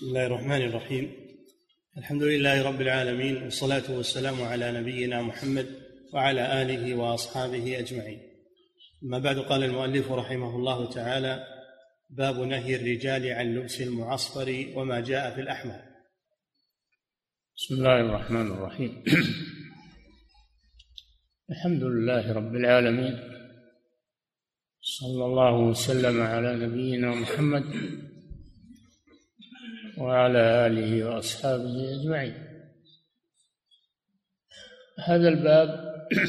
بسم الله الرحمن الرحيم. الحمد لله رب العالمين والصلاة والسلام على نبينا محمد وعلى آله وأصحابه أجمعين. أما بعد قال المؤلف رحمه الله تعالى باب نهي الرجال عن لبس المعصفر وما جاء في الأحمر. بسم الله الرحمن الرحيم. الحمد لله رب العالمين. صلى الله وسلم على نبينا محمد وعلى آله وأصحابه أجمعين. هذا الباب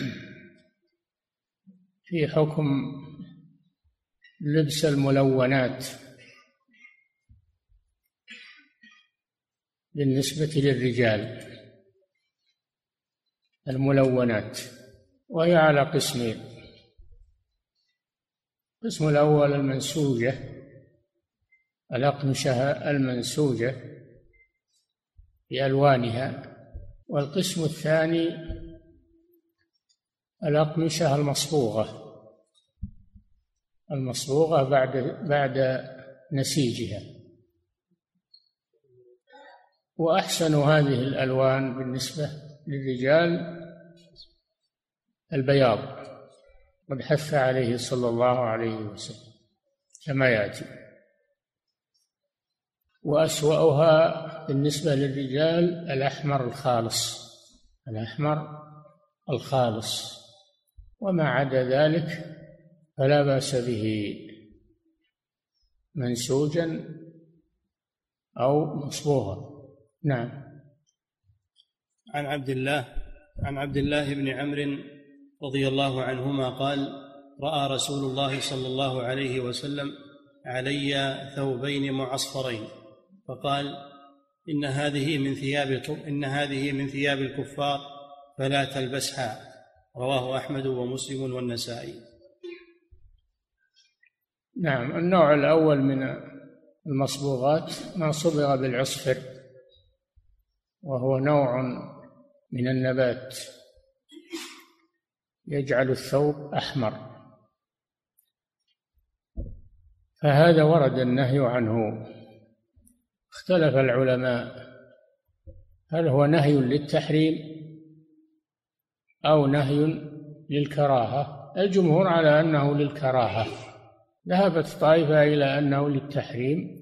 في حكم لبس الملونات بالنسبة للرجال. الملونات وهي على قسمين. القسم الأول المنسوجة. الأقمشة المنسوجة بألوانها والقسم الثاني الأقمشة المصبوغة. المصبوغة بعد بعد نسيجها. وأحسن هذه الألوان بالنسبة للرجال البياض قد حث عليه صلى الله عليه وسلم كما يأتي. وأسوأها بالنسبة للرجال الأحمر الخالص. الأحمر الخالص. وما عدا ذلك فلا بأس به منسوجا أو مصبوغا. نعم. عن عبد الله عن عبد الله بن عمرو رضي الله عنهما قال رأى رسول الله صلى الله عليه وسلم علي ثوبين معصفرين. فقال إن هذه من ثياب إن هذه من ثياب الكفار فلا تلبسها. رواه أحمد ومسلم والنسائي. نعم النوع الأول من المصبوغات ما صبغ بالعصفر وهو نوع من النبات يجعل الثوب أحمر. فهذا ورد النهي عنه. اختلف العلماء. هل هو نهي للتحريم أو نهي للكراهة؟ الجمهور على أنه للكراهة. ذهبت طائفة إلى أنه للتحريم.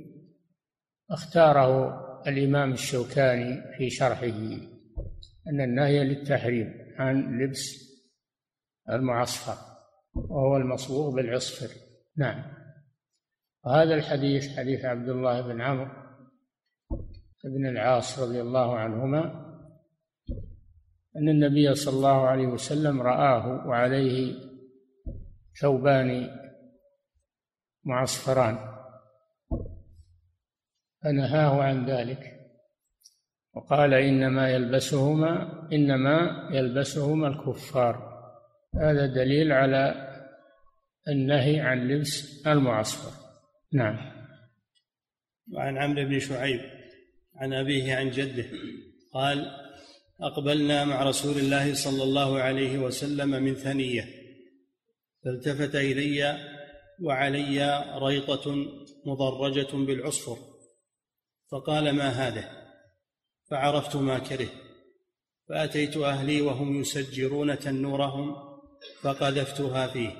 اختاره الإمام الشوكاني في شرحه أن النهي للتحريم عن لبس المعصفر وهو المصبوغ بالعصفر. نعم. وهذا الحديث حديث عبد الله بن عمرو. بن العاص رضي الله عنهما أن النبي صلى الله عليه وسلم رآه وعليه ثوبان معصفران فنهاه عن ذلك وقال إنما يلبسهما إنما يلبسهما الكفار هذا دليل على النهي عن لبس المعصفر. نعم. وعن عمرو بن شعيب. عن أبيه عن جده. قال أقبلنا مع رسول الله صلى الله عليه وسلم من ثنية. فالتفت إلي وعلي ريطة مضرجة بالعصفر. فقال ما هذا؟ فعرفت ما كره. فأتيت أهلي وهم يسجرون تنورهم فقذفتها فيه.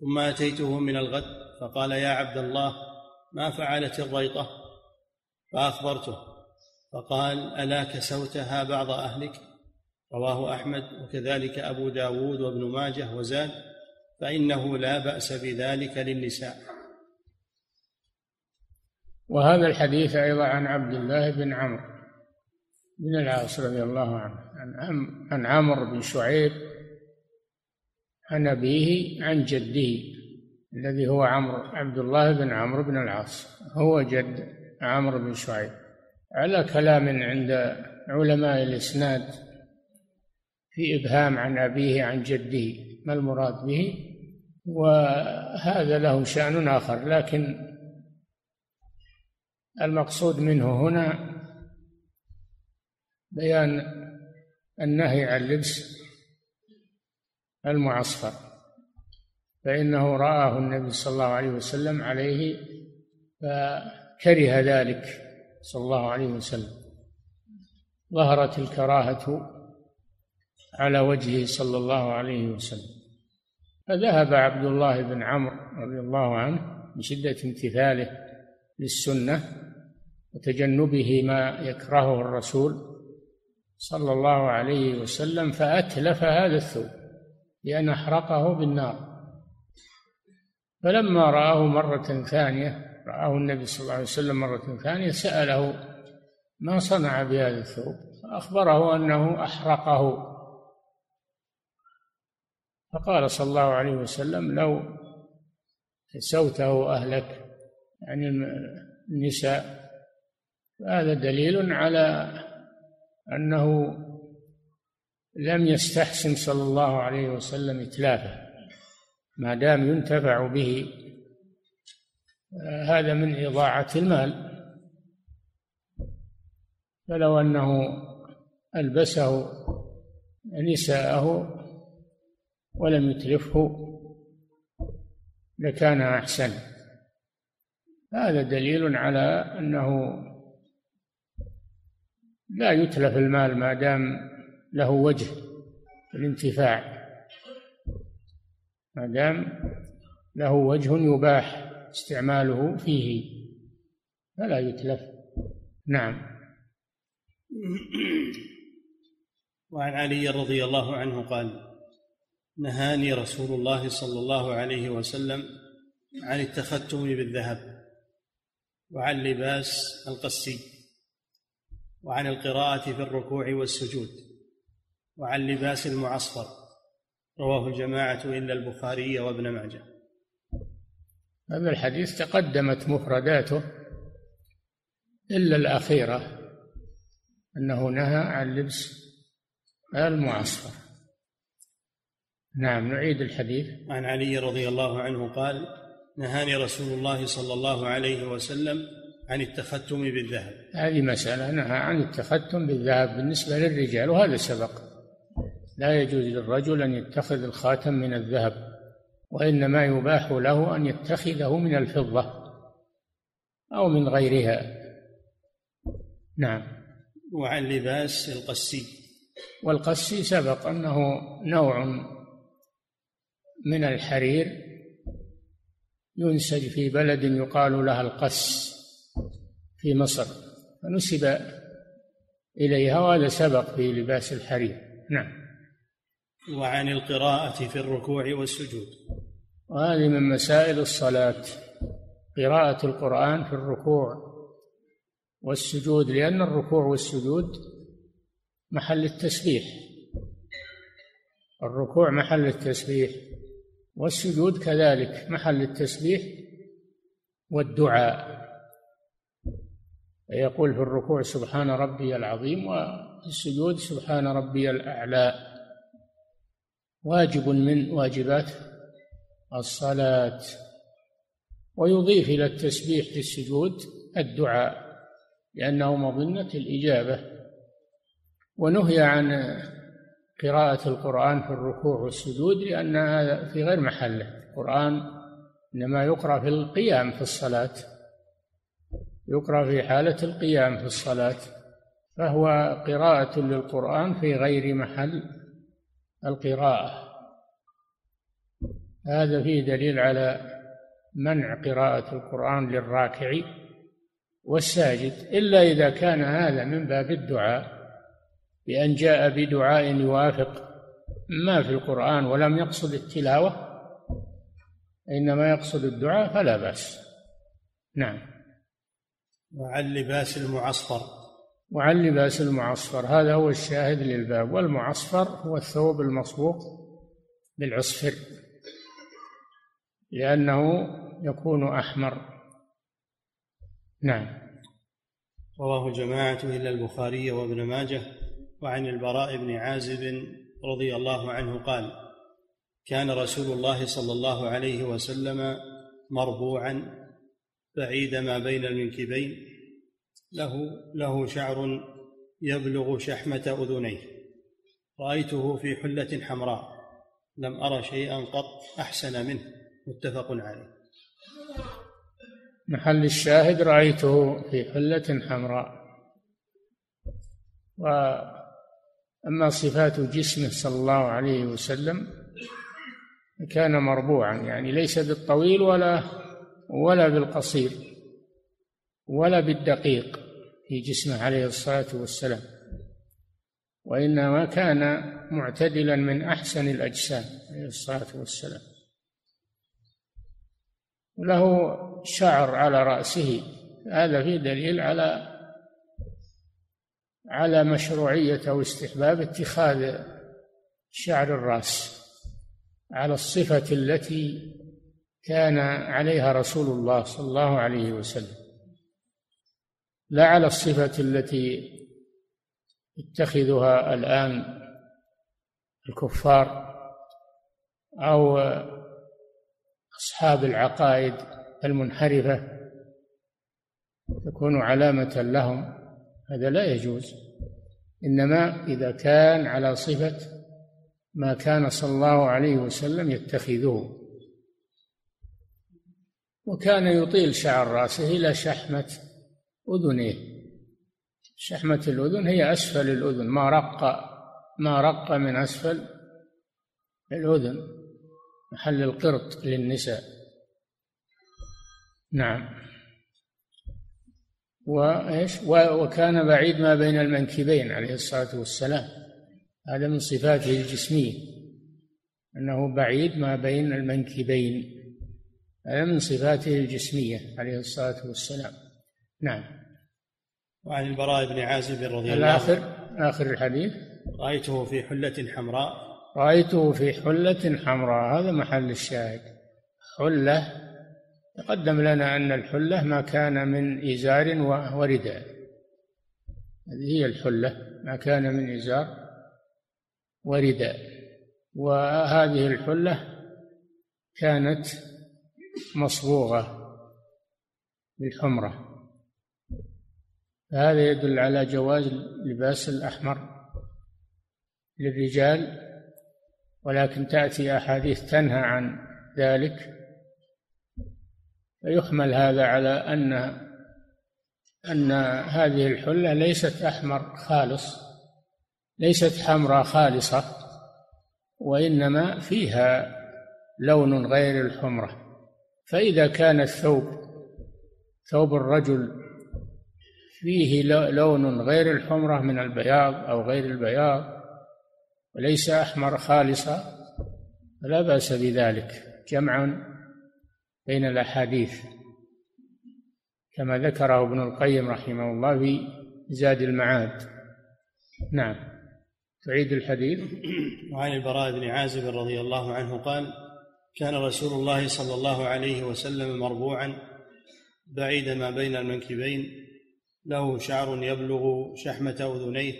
ثم أتيته من الغد. فقال يا عبد الله ما فعلت الريطة؟ فأخبرته فقال ألا كسوتها بعض أهلك؟ رواه أحمد. وكذلك أبو داود وابن ماجه وزاد فإنه لا بأس بذلك للنساء. وهذا الحديث أيضا عن عبد الله بن عمرو بن العاص رضي الله عنه عن عن عمرو بن شعيب عن أبيه عن جده الذي هو عمرو عبد الله بن عمرو بن العاص هو جد. عمرو بن شعيب. على كلام عند علماء الإسناد في إبهام عن أبيه عن جده ما المراد به؟ وهذا له شأن آخر لكن المقصود منه هنا بيان النهي عن لبس المعصفر فإنه رآه النبي صلى الله عليه وسلم عليه فكره ذلك صلى الله عليه وسلم. ظهرت الكراهة على وجهه صلى الله عليه وسلم. فذهب عبد الله بن عمرو رضي الله عنه بشدة امتثاله للسنة وتجنبه ما يكرهه الرسول صلى الله عليه وسلم فأتلف هذا الثوب لأن أحرقه بالنار. فلما رآه مرة ثانية رآه النبي صلى الله عليه وسلم مرة ثانية سأله ما صنع بهذا الثوب؟ فأخبره أنه أحرقه. فقال صلى الله عليه وسلم لو كسوته أهلك يعني النساء. هذا دليل على أنه لم يستحسن صلى الله عليه وسلم إتلافه ما دام ينتفع به. هذا من إضاعة المال. فلو أنه ألبسه نساءه ولم يتلفه لكان أحسن. هذا دليل على أنه لا يتلف المال ما دام له وجه الانتفاع. ما دام له وجه يباح. استعماله فيه. فلا يتلف. نعم. وعن علي رضي الله عنه قال نهاني رسول الله صلى الله عليه وسلم عن التختم بالذهب وعن لباس القسي وعن القراءة في الركوع والسجود وعن لباس المعصفر. رواه الجماعة إلا البخاري وابن ماجه. هذا الحديث تقدمت مفرداته إلا الأخيرة أنه نهى عن لبس المعصفر نعم نعيد الحديث. عن علي رضي الله عنه قال نهاني رسول الله صلى الله عليه وسلم عن التختم بالذهب. هذه مسألة نهى عن التختم بالذهب بالنسبة للرجال وهذا سبق. لا يجوز للرجل أن يتخذ الخاتم من الذهب. وإنما يباح له أن يتخذه من الفضة أو من غيرها. نعم. وعن لباس القسي. والقسي سبق أنه نوع من الحرير ينسج في بلد يقال لها القس في مصر فنسب إليها وهذا سبق في لباس الحرير. نعم. وعن القراءة في الركوع والسجود. وهذه من مسائل الصلاة قراءة القرآن في الركوع والسجود لأن الركوع والسجود محل التسبيح. الركوع محل التسبيح والسجود كذلك محل التسبيح والدعاء. يقول في الركوع سبحان ربي العظيم وفي السجود سبحان ربي الأعلى. واجب من واجبات الصلاة. ويضيف إلى التسبيح في السجود الدعاء لأنه مظنة الإجابة. ونهي عن قراءة القرآن في الركوع والسجود لأن هذا في غير محله القرآن إنما يقرأ في القيام في الصلاة. يقرأ في حالة القيام في الصلاة. فهو قراءة للقرآن في غير محل. القراءة. هذا فيه دليل على منع قراءة القرآن للراكع والساجد إلا إذا كان هذا من باب الدعاء بأن جاء بدعاء يوافق ما في القرآن ولم يقصد التلاوة إنما يقصد الدعاء فلا بأس. نعم. وعن لباس المعصفر. وعن لباس المعصفر. هذا هو الشاهد للباب والمعصفر هو الثوب المصبوغ بالعصفر لأنه يكون أحمر. نعم. رواه الجماعة إلا البخاري وابن ماجه وعن البراء بن عازب رضي الله عنه قال كان رسول الله صلى الله عليه وسلم مربوعا بعيد ما بين المنكبين له له شعر يبلغ شحمة أذنيه. رأيته في حلة حمراء. لم أر شيئا قط أحسن منه. متفق عليه. محل الشاهد رأيته في حلة حمراء. وأما صفات جسمه صلى الله عليه وسلم كان مربوعا يعني ليس بالطويل ولا ولا بالقصير. ولا بالدقيق في جسمه عليه الصلاة والسلام وإنما كان معتدلا من أحسن الأجسام عليه الصلاة والسلام. له شعر على رأسه هذا فيه دليل على على مشروعية أو استحباب اتخاذ شعر الرأس على الصفة التي كان عليها رسول الله صلى الله عليه وسلم. لا على الصفة التي يتخذها الآن الكفار أو أصحاب العقائد المنحرفة تكون علامة لهم. هذا لا يجوز. إنما إذا كان على صفة ما كان صلى الله عليه وسلم يتخذه وكان يطيل شعر رأسه إلى شحمة أذنيه شحمة الأذن هي أسفل الأذن. ما رق ما رق من أسفل الأذن. محل القرط للنساء. نعم. وإيش وكان بعيد ما بين المنكبين عليه الصلاة والسلام. هذا من صفاته الجسمية. أنه بعيد ما بين المنكبين. هذا من صفاته الجسمية عليه الصلاة والسلام. نعم. وعن البراء بن عازب رضي الله عنه. الآخر آخر الحديث. رأيته في حلة حمراء. رأيته في حلة حمراء هذا محل الشاهد. حلة تقدم لنا أن الحلة ما كان من إزار ورداء. هذه هي الحلة ما كان من إزار ورداء. وهذه الحلة كانت مصبوغة بالحمرة هذا يدل على جواز لباس الأحمر للرجال ولكن تأتي أحاديث تنهى عن ذلك. فيحمل هذا على أن أن هذه الحلة ليست أحمر خالص ليست حمراء خالصة وإنما فيها لون غير الحمرة. فإذا كان الثوب ثوب الرجل فيه لون غير الحمرة من البياض أو غير البياض وليس أحمر خالصا فلا بأس بذلك جمعا بين الأحاديث. كما ذكره ابن القيم رحمه الله في زاد المعاد. نعم. تعيد الحديث. وعن البراء بن عازب رضي الله عنه قال كان رسول الله صلى الله عليه وسلم مربوعا بعيد ما بين المنكبين له شعر يبلغ شحمة أذنيه.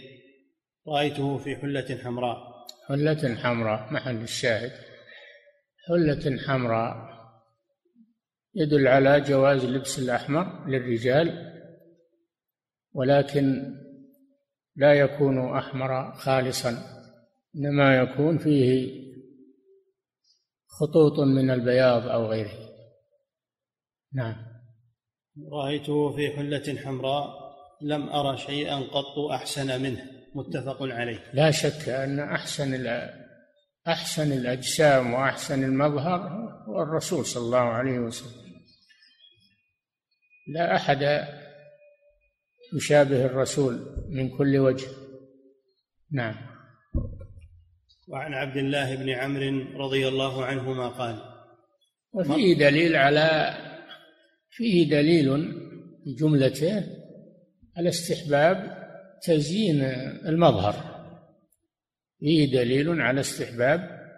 رأيته في حلة حمراء. حلة حمراء محل الشاهد. حلة حمراء يدل على جواز لبس الأحمر للرجال ولكن لا يكون أحمر خالصا إنما يكون فيه خطوط من البياض أو غيره. نعم. رأيته في حلة حمراء لم أرى شيئا قط أحسن منه. متفق عليه. لا شك أن أحسن أحسن الأجسام وأحسن المظهر هو الرسول صلى الله عليه وسلم. لا أحد يشابه الرسول من كل وجه. نعم. وعن عبد الله بن عمرو رضي الله عنهما قال وفيه دليل على فيه دليل في جملته على استحباب تزيين المظهر. فيه دليل على استحباب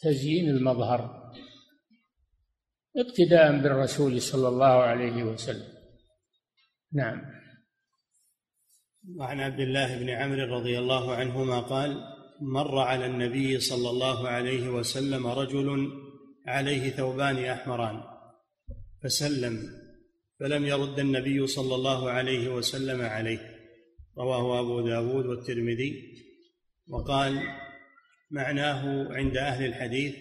تزيين المظهر. اقتداء بالرسول صلى الله عليه وسلم. نعم. وعن عبد الله بن عمرو رضي الله عنهما قال مر على النبي صلى الله عليه وسلم رجل عليه ثوبان أحمران. فسلم فلم يرد النبي صلى الله عليه وسلم عليه. رواه أبو داود والترمذي. وقال معناه عند أهل الحديث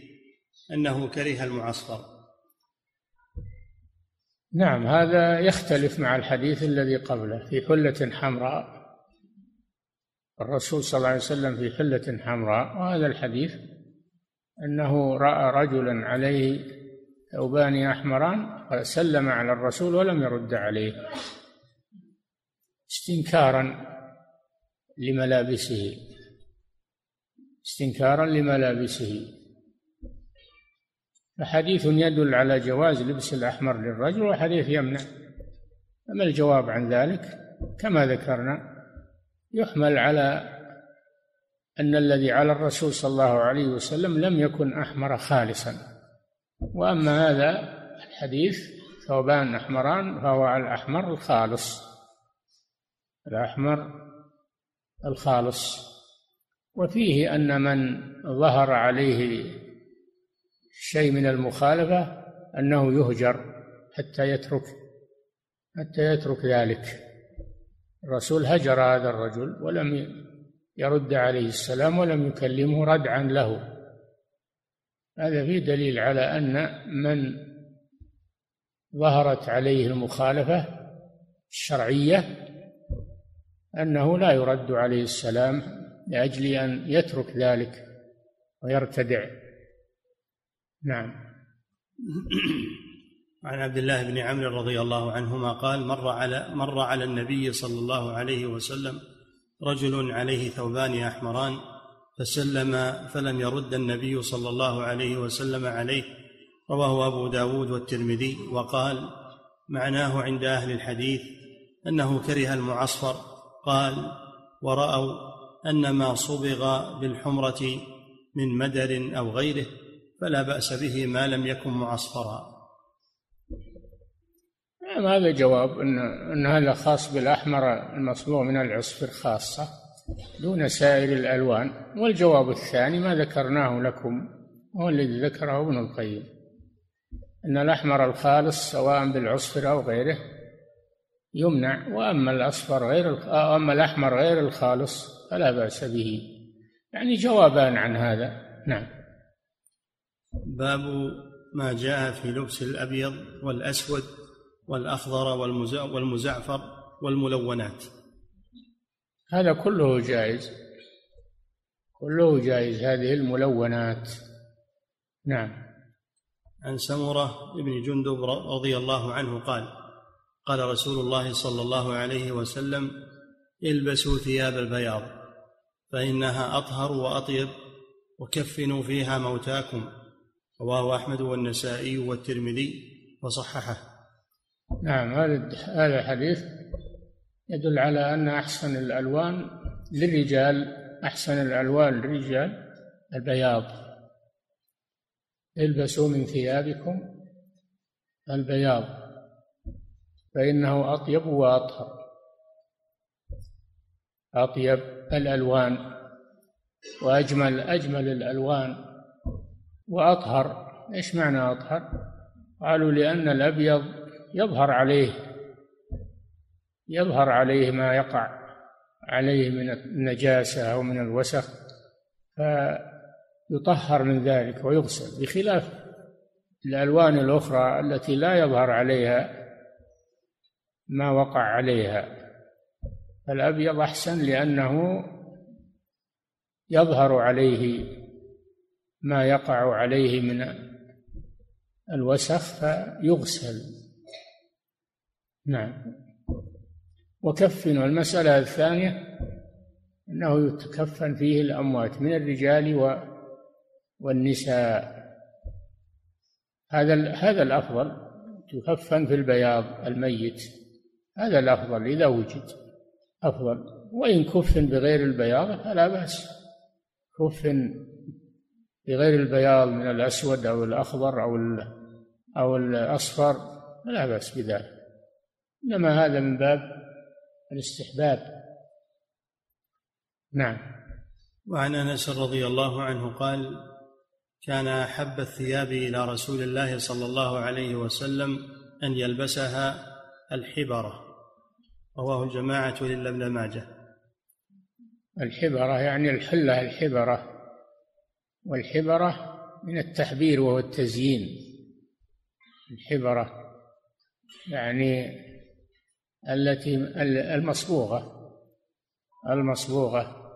أنه كره المعصفر نعم هذا يختلف مع الحديث الذي قبله في حلة حمراء. الرسول صلى الله عليه وسلم في حلة حمراء وهذا الحديث أنه رأى رجلا عليه ثوبان أحمران سلم على الرسول ولم يرد عليه. استنكارا لملابسه. استنكارا لملابسه. فحديث يدل على جواز لبس الأحمر للرجل وحديث يمنع. أما الجواب عن ذلك كما ذكرنا يحمل على أن الذي على الرسول صلى الله عليه وسلم لم يكن أحمر خالصا. وأما هذا الحديث ثوبان أحمران فهو الأحمر الخالص. الأحمر الخالص. وفيه أن من ظهر عليه شيء من المخالفة أنه يهجر حتى يترك حتى يترك ذلك. الرسول هجر هذا الرجل ولم يرد عليه السلام ولم يكلمه ردعا له. هذا فيه دليل على أن من ظهرت عليه المخالفة الشرعية أنه لا يرد عليه السلام لأجل أن يترك ذلك ويرتدع. نعم. عن عبد الله بن عمرو رضي الله عنهما قال مر على مر على النبي صلى الله عليه وسلم رجل عليه ثوبان أحمران فسلم فلم يرد النبي صلى الله عليه وسلم عليه. رواه أبو داود والترمذي وقال معناه عند أهل الحديث أنه كره المعصفر. قال ورأوا أن ما صبغ بالحمرة من مدر أو غيره فلا بأس به ما لم يكن معصفرا. نعم هذا جواب أن أن هذا خاص بالأحمر المصبوغ من العصفر خاصة دون سائر الألوان. والجواب الثاني ما ذكرناه لكم هو الذي ذكره ابن القيم. أن الأحمر الخالص سواء بالعصفر أو غيره يمنع وأما الأصفر غير أما الأحمر غير الخالص فلا بأس به. يعني جوابان عن هذا. نعم. باب ما جاء في لبس الأبيض والأسود والأخضر والمزعفر والملونات. هذا كله جائز. كله جائز. هذه الملونات. نعم. عن سمرة بن جندب رضي الله عنه قال قال رسول الله صلى الله عليه وسلم البسوا ثياب البياض فإنها أطهر وأطيب وكفنوا فيها موتاكم. رواه أحمد والنسائي والترمذي وصححه. نعم هذا هذا الحديث يدل على أن أحسن الألوان للرجال أحسن الألوان للرجال البياض. البسوا من ثيابكم البياض فإنه أطيب وأطهر. أطيب الألوان وأجمل أجمل الألوان وأطهر. إيش معنى أطهر؟ قالوا لأن الأبيض يظهر عليه. يظهر عليه ما يقع عليه من النجاسة أو من الوسخ فيطهر من ذلك ويغسل بخلاف الألوان الأخرى التي لا يظهر عليها ما وقع عليها. الأبيض أحسن لأنه يظهر عليه ما يقع عليه من الوسخ فيغسل. نعم. وكفن المسألة الثانية أنه يتكفن فيه الأموات من الرجال والنساء. هذا هذا الأفضل تكفن في البياض الميت. هذا الأفضل إذا وجد. أفضل. وإن كفن بغير البياض فلا بأس. كفن بغير البياض من الأسود أو الأخضر أو أو الأصفر فلا بأس بذلك. إنما هذا من باب الاستحباب. نعم. وعن أنس رضي الله عنه قال كان أحب الثياب إلى رسول الله صلى الله عليه وسلم أن يلبسها الحبرة. رواه الجماعة إلا ابن ماجه. الحبرة يعني الحلة الحبرة. والحبرة من التحبير وهو التزيين. الحبرة يعني التي المصبوغة المصبوغة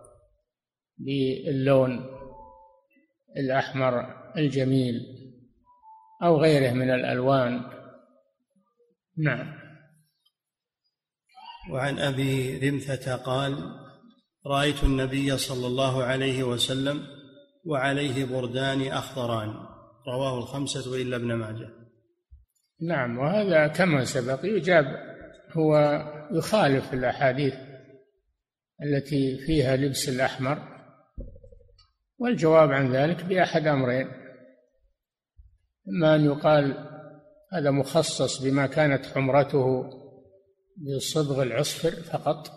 باللون الأحمر الجميل أو غيره من الألوان. نعم. وعن أبي رمثة قال رأيت النبي صلى الله عليه وسلم وعليه بردان أخضران. رواه الخمسة إلا ابن ماجه. نعم وهذا كما سبق يجاب هو يخالف الأحاديث التي فيها لبس الأحمر والجواب عن ذلك بأحد أمرين. إما أن يقال هذا مخصص بما كانت حمرته بصبغ العصفر فقط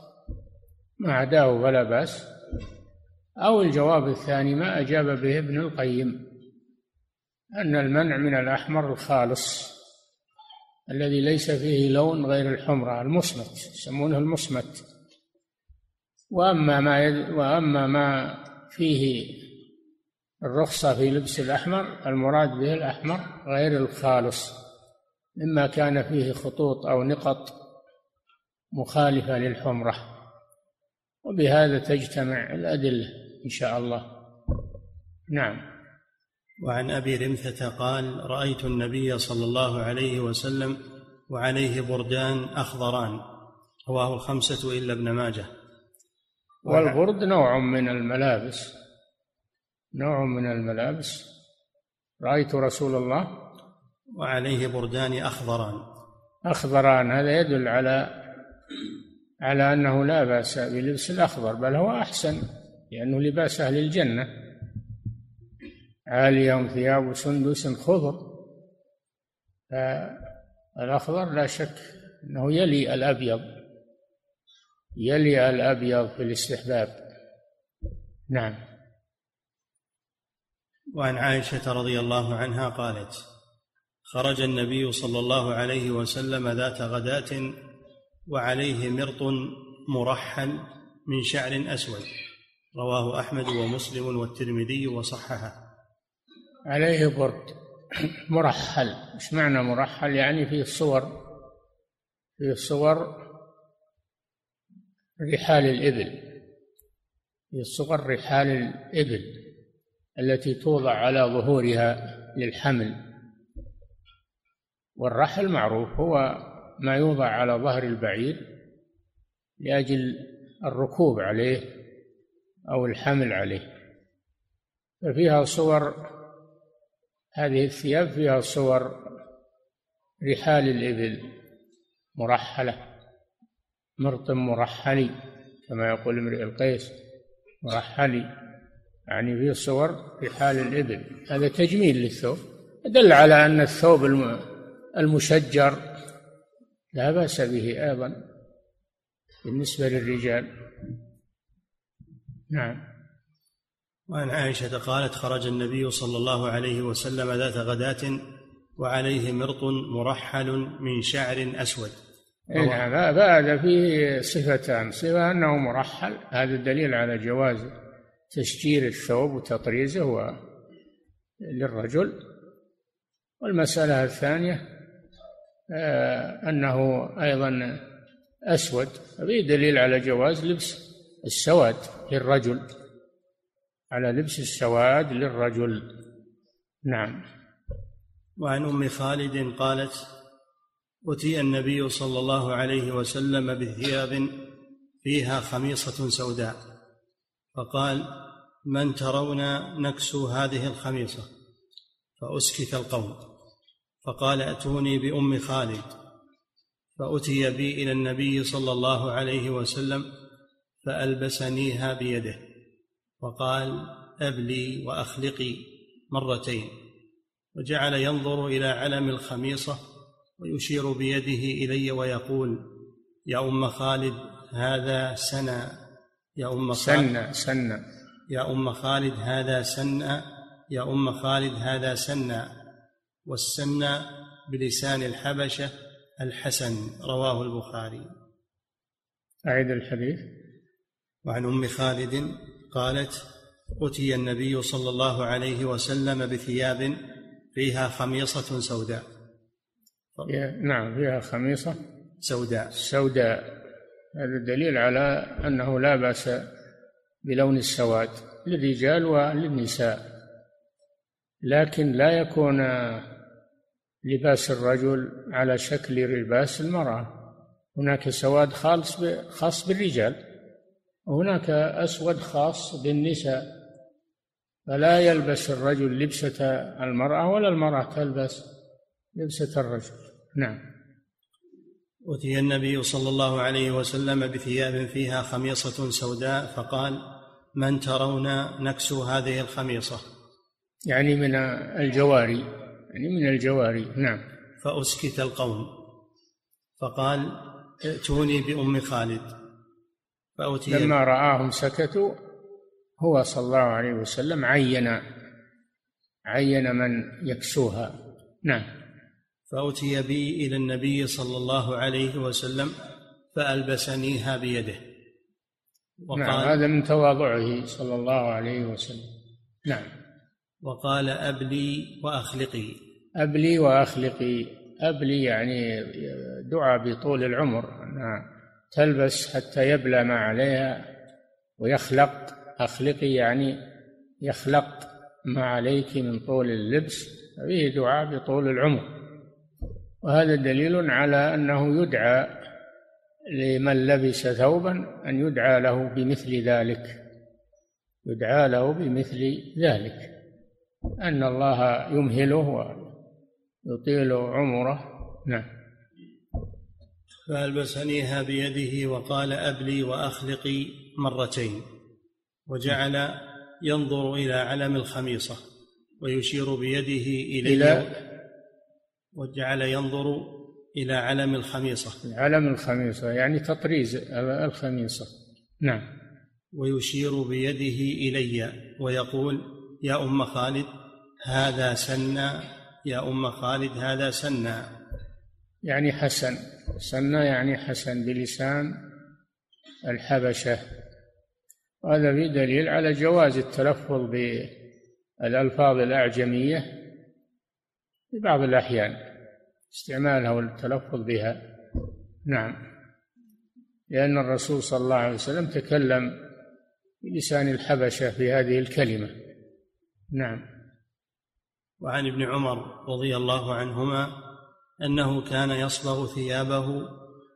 ما عداه فلا بأس أو الجواب الثاني ما أجاب به ابن القيم أن المنع من الأحمر الخالص. الذي ليس فيه لون غير الحمرة المصمت يسمونه المصمت. وأما ما يد وأما ما فيه الرخصة في لبس الأحمر المراد به الأحمر غير الخالص. مما كان فيه خطوط أو نقط مخالفة للحمرة. وبهذا تجتمع الأدلة إن شاء الله. نعم. وعن أبي رمثة قال رأيت النبي صلى الله عليه وسلم وعليه بردان أخضران رواه الخمسة إلا ابن ماجه. والبرد نوع من الملابس نوع من الملابس. رأيت رسول الله وعليه بردان أخضران. أخضران هذا يدل على على أنه لا بأس بلبس الأخضر بل هو أحسن لأنه لباس أهل الجنة. عاليهم ثياب سندس خضر فالأخضر لا شك أنه يلي الأبيض يلي الأبيض في الاستحباب. نعم. وعن عائشة رضي الله عنها قالت خرج النبي صلى الله عليه وسلم ذات غداة وعليه مرط مرحل من شعر أسود. رواه أحمد ومسلم والترمذي وصححه. عليه برد. مرحل. إيش معنى مرحل؟ يعني فيه صور. فيه صور رحال الإبل. فيه صور رحال الإبل التي توضع على ظهورها للحمل. والرحل معروف هو ما يوضع على ظهر البعير لأجل الركوب عليه أو الحمل عليه. ففيها صور هذه الثياب فيها صور رحال الإبل مرحلة مرط مرحلي كما يقول امرئ القيس مرحلي يعني فيه صور رحال الإبل. هذا تجميل للثوب دل على أن الثوب المشجر لا بأس به أيضا بالنسبة للرجال. نعم. وعن عائشة قالت خرج النبي صلى الله عليه وسلم ذات غداة وعليه مرط مرحل من شعر أسود. نعم هذا فيه صفتان. صفة أنه مرحل. هذا دليل على جواز تشجير الثوب وتطريزه للرجل. والمسألة الثانية آه، أنه أيضا أسود. فيه دليل على جواز لبس السواد للرجل. على لبس السواد للرجل. نعم. وعن أم خالد قالت أتي النبي صلى الله عليه وسلم بثياب فيها خميصة سوداء فقال من ترون نكسو هذه الخميصة؟ فأسكت القوم فقال أتوني بأم خالد. فأتي بي إلى النبي صلى الله عليه وسلم فألبسنيها بيده. وقال أبلي وأخلقي مرتين. وجعل ينظر إلى علم الخميصة ويشير بيده إلي ويقول يا أم خالد هذا سنى يا أم خالد سنى سنى يا أم خالد هذا سنى يا أم خالد هذا سنى والسنى بلسان الحبشة الحسن رواه البخاري. أعيد الحديث. وعن أم خالد قالت أتي النبي صلى الله عليه وسلم بثياب فيها خميصة سوداء. نعم فيها خميصة سوداء. سوداء. هذا دليل على أنه لا بأس بلون السواد للرجال وللنساء. لكن لا يكون لباس الرجل على شكل لباس المرأة. هناك سواد خالص خاص بالرجال. وهناك أسود خاص بالنساء فلا يلبس الرجل لبسة المرأة ولا المرأة تلبس لبسة الرجل. نعم. أتي النبي صلى الله عليه وسلم بثياب فيها خميصة سوداء فقال من ترون نكسو هذه الخميصة؟ يعني من الجواري يعني من الجواري. نعم. فأسكت القوم فقال ائتوني بأم خالد. فأتي لما رآهم سكتوا هو صلى الله عليه وسلم عين عين من يكسوها. نعم. فأتي بي إلى النبي صلى الله عليه وسلم فألبسنيها بيده. وقال نعم هذا من تواضعه صلى الله عليه وسلم. نعم. وقال أبلي وأخلقي. أبلي وأخلقي. أبلي يعني دعاء بطول العمر. أنها تلبس حتى يبلى ما عليها ويخلق أخلقي يعني يخلق ما عليك من طول اللبس فيه دعاء بطول العمر. وهذا دليل على أنه يدعى لمن لبس ثوبا أن يدعى له بمثل ذلك يدعى له بمثل ذلك. أن الله يمهله ويطيل عمره. نعم. فألبسنيها بيده وقال أبلي وأخلقي مرتين وجعل ينظر إلى علم الخميصة ويشير بيده إلي إلى وجعل ينظر إلى علم الخميصة علم الخميصة يعني تطريز الخميصة. نعم. ويشير بيده إلي ويقول يا أم خالد هذا سنى يا أم خالد هذا سنى يعني حسن سنى يعني حسن بلسان الحبشة. وهذا في دليل على جواز التلفظ بالألفاظ الأعجمية في بعض الأحيان استعمالها والتلفظ بها. نعم. لأن الرسول صلى الله عليه وسلم تكلم بلسان الحبشة في هذه الكلمة. نعم. وعن ابن عمر رضي الله عنهما أنه كان يصبغ ثيابه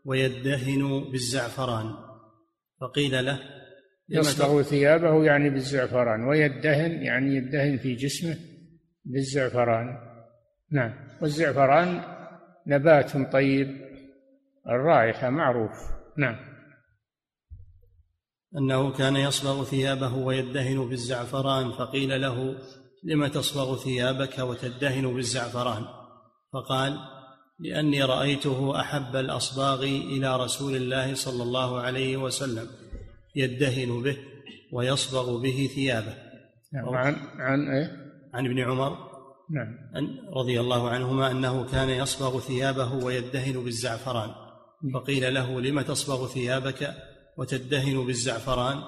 ويدهن بالزعفران. فقيل له يصبغ ثيابه يعني بالزعفران ويدهن يعني يدهن في جسمه بالزعفران. نعم. والزعفران نبات طيب الرائحة معروف. نعم. أنه كان يصبغ ثيابه ويدهن بالزعفران. فقيل له لم تصبغ ثيابك وتدهن بالزعفران؟ فقال لأني رأيته أحب الأصباغ إلى رسول الله صلى الله عليه وسلم يدهن به ويصبغ به ثيابه. نعم عن عن إيه؟ عن ابن عمر. نعم. رضي الله عنهما أنه كان يصبغ ثيابه ويدهن بالزعفران. فقيل له لم تصبغ ثيابك وتدهن بالزعفران؟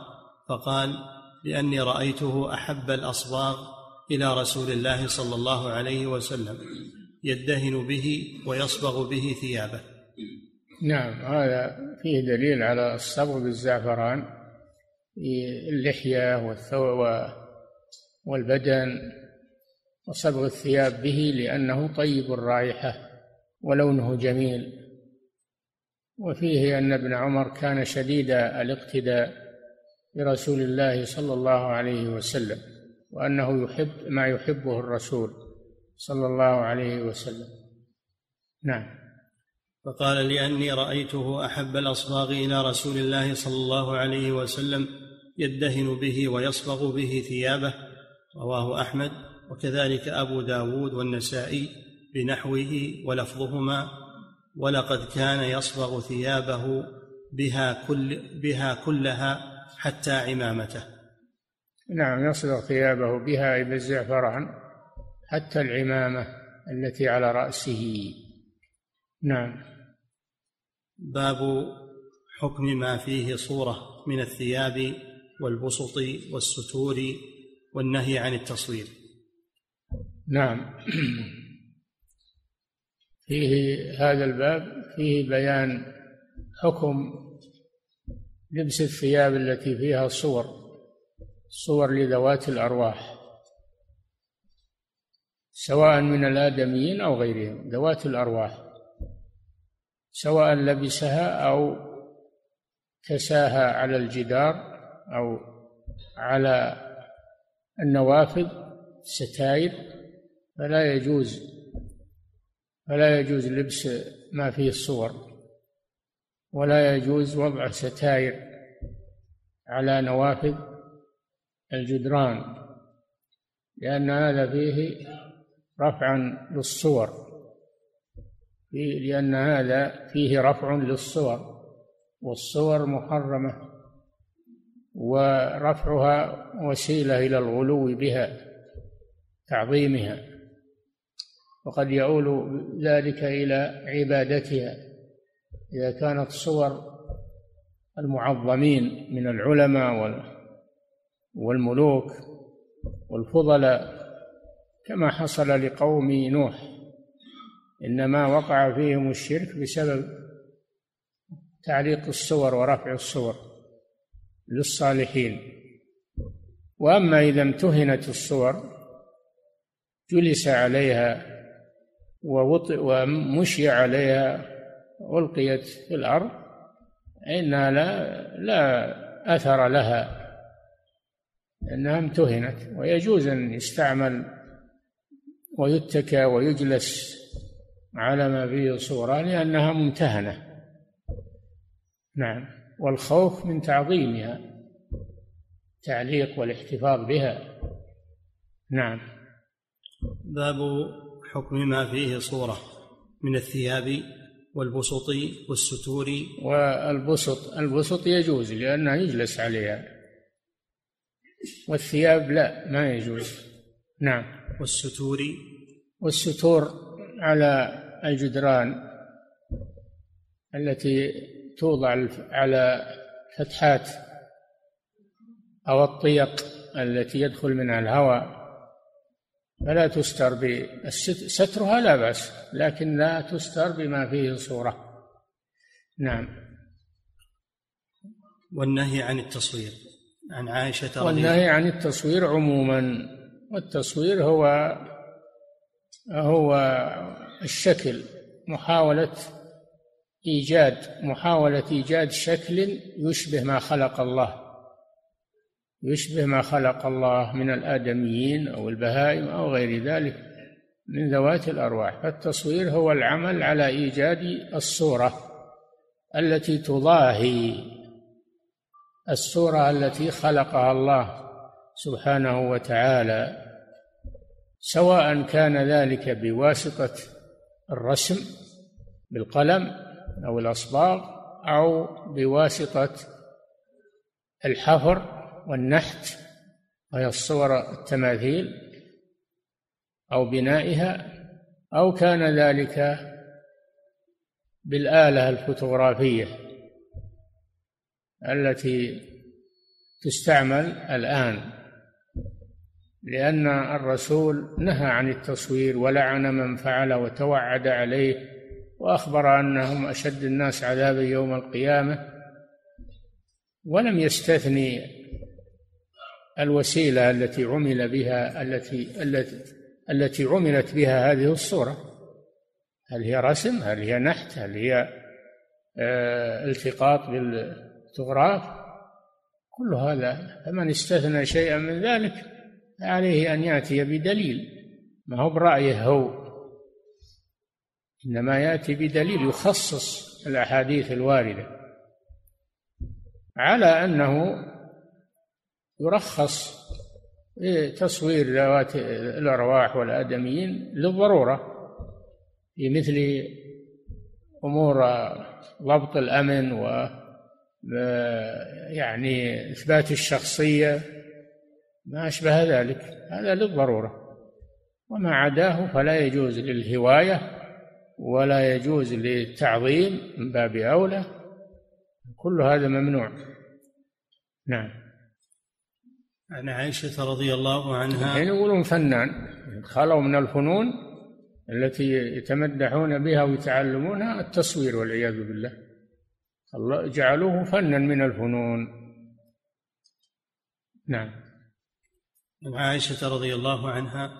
فقال لأني رأيته أحب الأصباغ إلى رسول الله صلى الله عليه وسلم. يدهن به ويصبغ به ثيابه. نعم هذا فيه دليل على الصبغ بالزعفران اللحية والثوب والبدن وصبغ الثياب به لأنه طيب الرائحة ولونه جميل. وفيه أن ابن عمر كان شديد الاقتداء برسول الله صلى الله عليه وسلم وأنه يحب ما يحبه الرسول. صلى الله عليه وسلم. نعم. فقال لاني رأيته أحب الأصباغ إلى رسول الله صلى الله عليه وسلم يدهن به ويصبغ به ثيابه رواه أحمد وكذلك أبو داود والنسائي بنحوه ولفظهما ولقد كان يصبغ ثيابه بها كل بها كلها حتى عمامته. نعم يصبغ ثيابه بها بالزعفران حتى العمامة التي على رأسه. نعم. باب حكم ما فيه صورة من الثياب والبسط والستور والنهي عن التصوير. نعم. فيه هذا الباب فيه بيان حكم لبس الثياب التي فيها صور صور لذوات الأرواح. سواء من الآدميين أو غيرهم ذوات الأرواح. سواء لبسها أو كساها على الجدار أو على النوافذ ستائر فلا يجوز فلا يجوز لبس ما فيه الصور ولا يجوز وضع ستائر على نوافذ الجدران لأن هذا فيه رفعا للصور. لأن هذا فيه رفع للصور والصور محرمة ورفعها وسيلة إلى الغلو بها تعظيمها. وقد يؤول ذلك إلى عبادتها. إذا كانت صور المعظمين من العلماء والملوك والفضلاء كما حصل لقوم نوح. إنما وقع فيهم الشرك بسبب تعليق الصور ورفع الصور للصالحين. وأما إذا امتهنت الصور جلس عليها ووطئ ومشي عليها ألقيت في الأرض إنها لا لا أثر لها. إنها امتهنت ويجوز أن يستعمل ويتكى ويجلس على ما فيه صورة لأنها ممتهنة. نعم. والخوف من تعظيمها تعليق والاحتفاظ بها. نعم. باب حكم ما فيه صورة من الثياب والبسط والستور. والبسط البسط يجوز لأنه يجلس عليها. والثياب لا ما يجوز. نعم. والستور. والستور على الجدران التي توضع على فتحات أو الطيق التي يدخل منها الهواء. فلا تستر سترها لا بأس لكن لا تستر بما فيه صورة. نعم. والنهي عن التصوير. عن عائشة رضي والنهي عن التصوير عموما. والتصوير هو هو الشكل محاولة إيجاد محاولة إيجاد شكل يشبه ما خلق الله. يشبه ما خلق الله من الآدميين أو البهائم أو غير ذلك من ذوات الأرواح. فالتصوير هو العمل على إيجاد الصورة التي تضاهي الصورة التي خلقها الله سبحانه وتعالى. سواء كان ذلك بواسطة الرسم بالقلم أو الأصباغ أو بواسطة الحفر والنحت وهي الصور التماثيل أو بنائها أو كان ذلك بالآلة الفوتوغرافية التي تستعمل الآن. لأن الرسول نهى عن التصوير ولعن من فعل وتوعد عليه وأخبر أنهم أشد الناس عذابا يوم القيامة. ولم يستثني الوسيلة التي عمل بها التي التي التي عملت بها هذه الصورة. هل هي رسم؟ هل هي نحت؟ هل هي آه التقاط بالفوتوغراف كل هذا فمن استثنى شيئا من ذلك عليه أن يأتي بدليل. ما هو برأيه هو؟ إنما يأتي بدليل يخصص الأحاديث الواردة على أنه يرخص تصوير ذوات الأرواح والآدميين للضرورة في مثل أمور ضبط الأمن و يعني إثبات الشخصية ما أشبه ذلك هذا للضرورة. وما عداه فلا يجوز للهواية ولا يجوز للتعظيم من باب أولى كل هذا ممنوع. نعم. عن عائشة رضي الله عنها. يقولون فنان خلوا من الفنون التي يتمدحون بها ويتعلمونها التصوير والعياذ بالله. الله جعلوه فنا من الفنون. نعم. عن عائشة رضي الله عنها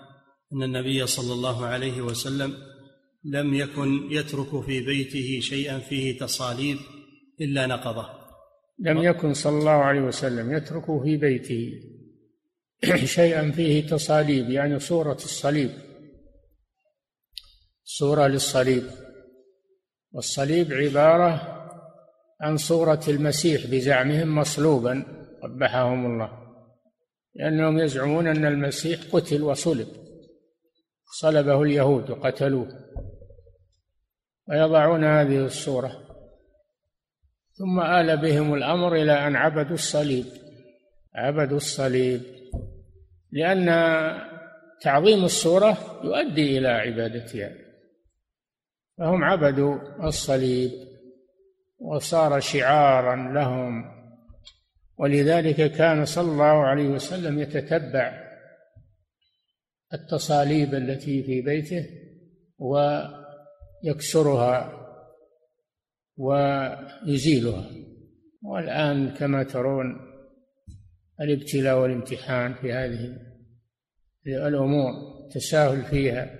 أن النبي صلى الله عليه وسلم لم يكن يترك في بيته شيئا فيه تصاليب إلا نقضه. لم يكن صلى الله عليه وسلم يترك في بيته شيئا فيه تصاليب يعني صورة الصليب. صورة للصليب. والصليب عبارة عن صورة المسيح بزعمهم مصلوبا قبحهم الله. لأنهم يزعمون أن المسيح قتل وصلب. صلبه اليهود وقتلوه. ويضعون هذه الصورة. ثم آل بهم الأمر إلى أن عبدوا الصليب. عبدوا الصليب. لأن تعظيم الصورة يؤدي إلى عبادتها. فهم عبدوا الصليب. وصار شعارا لهم. ولذلك كان صلى الله عليه وسلم يتتبع التصاليب التي في بيته ويكسرها ويزيلها. والآن كما ترون الابتلاء والامتحان في هذه الأمور تساهل فيها.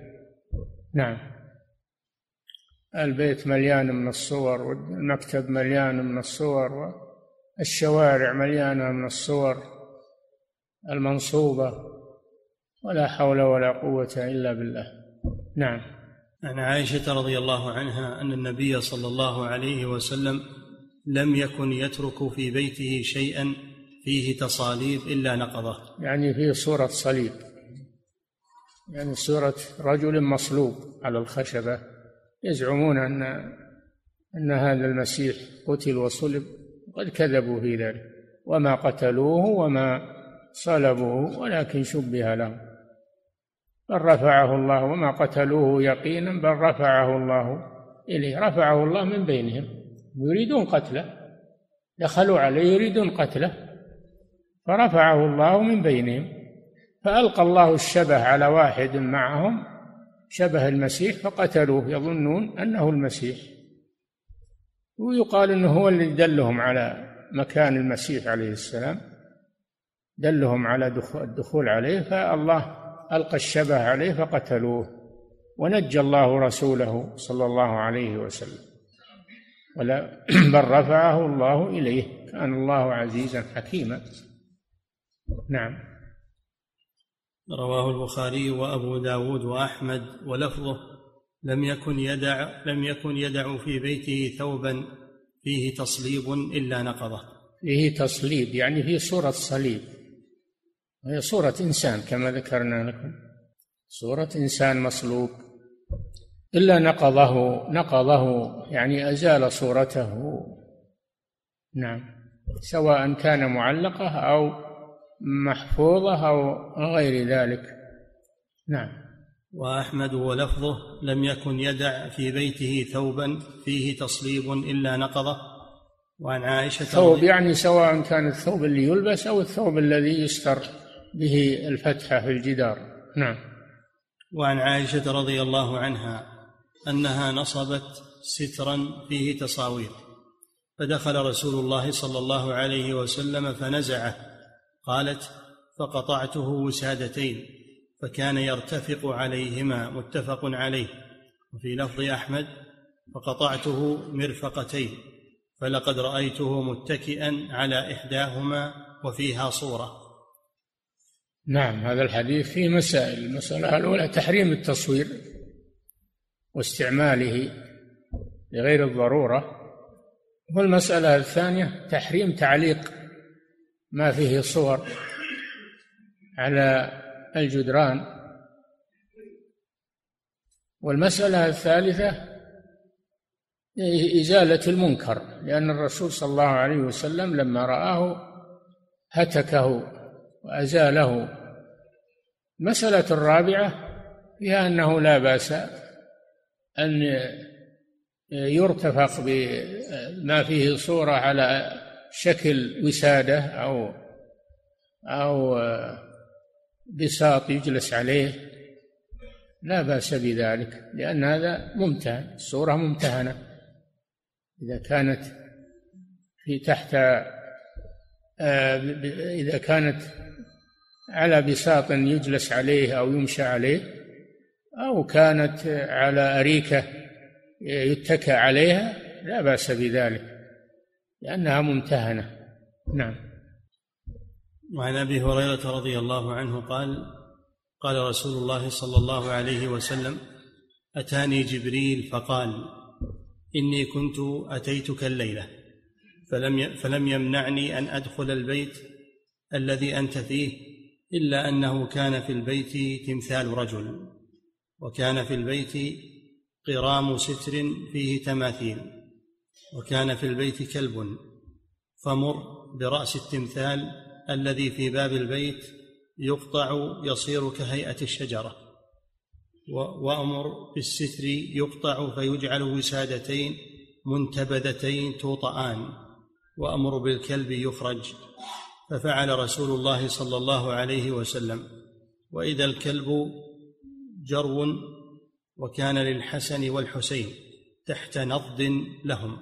نعم. البيت مليان من الصور والمكتب مليان من الصور والشوارع مليانة من الصور المنصوبة ولا حول ولا قوة إلا بالله. نعم. عن عائشة رضي الله عنها أن النبي صلى الله عليه وسلم لم يكن يترك في بيته شيئا فيه تصاليب إلا نقضه. يعني فيه صورة صليب. يعني صورة رجل مصلوب على الخشبة يزعمون أن أن هذا المسيح قتل وصلب. قد كذبوا في ذلك وما قتلوه وما صلبوه ولكن شبه لهم بل رفعه الله وما قتلوه يقينا بل رفعه الله إليه. رفعه الله من بينهم. يريدون قتله. دخلوا عليه يريدون قتله. فرفعه الله من بينهم. فألقى الله الشبه على واحد معهم شبه المسيح فقتلوه. يظنون أنه المسيح. ويقال أنه هو الذي دلهم على مكان المسيح عليه السلام دلهم على الدخول عليه فالله ألقى الشبه عليه فقتلوه ونجى الله رسوله صلى الله عليه وسلم ولا بل رفعه الله إليه كان الله عزيزا حكيما. نعم. رواه البخاري وأبو داود وأحمد ولفظه لم يكن يدع لم يكن يدع في بيته ثوبا فيه تصليب إلا نقضه. فيه تصليب يعني فيه صورة صليب. هي صورة إنسان كما ذكرنا لكم. صورة إنسان مصلوب. إلا نقضه نقضه يعني أزال صورته. نعم. سواء كان معلقة أو محفوظة أو غير ذلك. نعم. وأحمد ولفظه لم يكن يدع في بيته ثوبا فيه تصليب إلا نقضه. وعن عائشة ثوب يعني سواء كان الثوب اللي يلبس أو الثوب الذي يستر به الفتحة في الجدار. نعم. وعن عائشة رضي الله عنها أنها نصبت سترا فيه تصاوير. فدخل رسول الله صلى الله عليه وسلم فنزعه. قالت فقطعته وسادتين. فكان يرتفق عليهما متفق عليه. وفي لفظ أحمد فقطعته مرفقتين فلقد رأيته متكئا على إحداهما وفيها صورة. نعم هذا الحديث فيه مسائل المسألة الأولى تحريم التصوير واستعماله لغير الضرورة والمسألة الثانية تحريم تعليق ما فيه صور على الجدران. والمسألة الثالثة إزالة المنكر لأن الرسول صلى الله عليه وسلم لما رآه هتكه وأزاله. المسألة الرابعة فيها أنه لا بأس أن يرتفق بما فيه صورة على شكل وسادة أو أو بساط يجلس عليه لا بأس بذلك لأن هذا ممتهن الصورة ممتهنة. إذا كانت في تحت آه، إذا كانت على بساط يجلس عليه أو يمشى عليه أو كانت على أريكة يتكى عليها لا بأس بذلك لأنها ممتهنة. نعم. وعن أبي هريرة رضي الله عنه قال قال رسول الله صلى الله عليه وسلم أتاني جبريل فقال إني كنت أتيتك الليلة فلم فلم يمنعني أن أدخل البيت الذي أنت فيه إلا أنه كان في البيت تمثال رجل وكان في البيت قرام ستر فيه تماثيل وكان في البيت كلب فمر برأس التمثال الذي في باب البيت يقطع يصير كهيئة الشجرة وأمر بالستر يقطع فيجعل وسادتين منتبذتين توطآن وأمر بالكلب يخرج. ففعل رسول الله صلى الله عليه وسلم. وإذا الكلب جرو وكان للحسن والحسين تحت نضد لهم.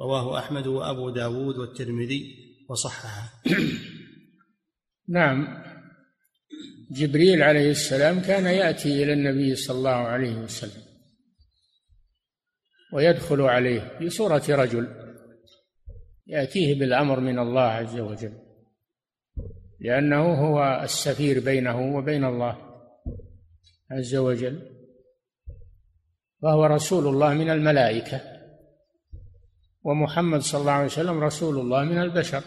رواه أحمد وأبو داود والترمذي وصححه. نعم. جبريل عليه السلام كان يأتي إلى النبي صلى الله عليه وسلم ويدخل عليه في صورة رجل يأتيه بالأمر من الله عز وجل لأنه هو السفير بينه وبين الله عز وجل وهو رسول الله من الملائكة ومحمد صلى الله عليه وسلم رسول الله من البشر.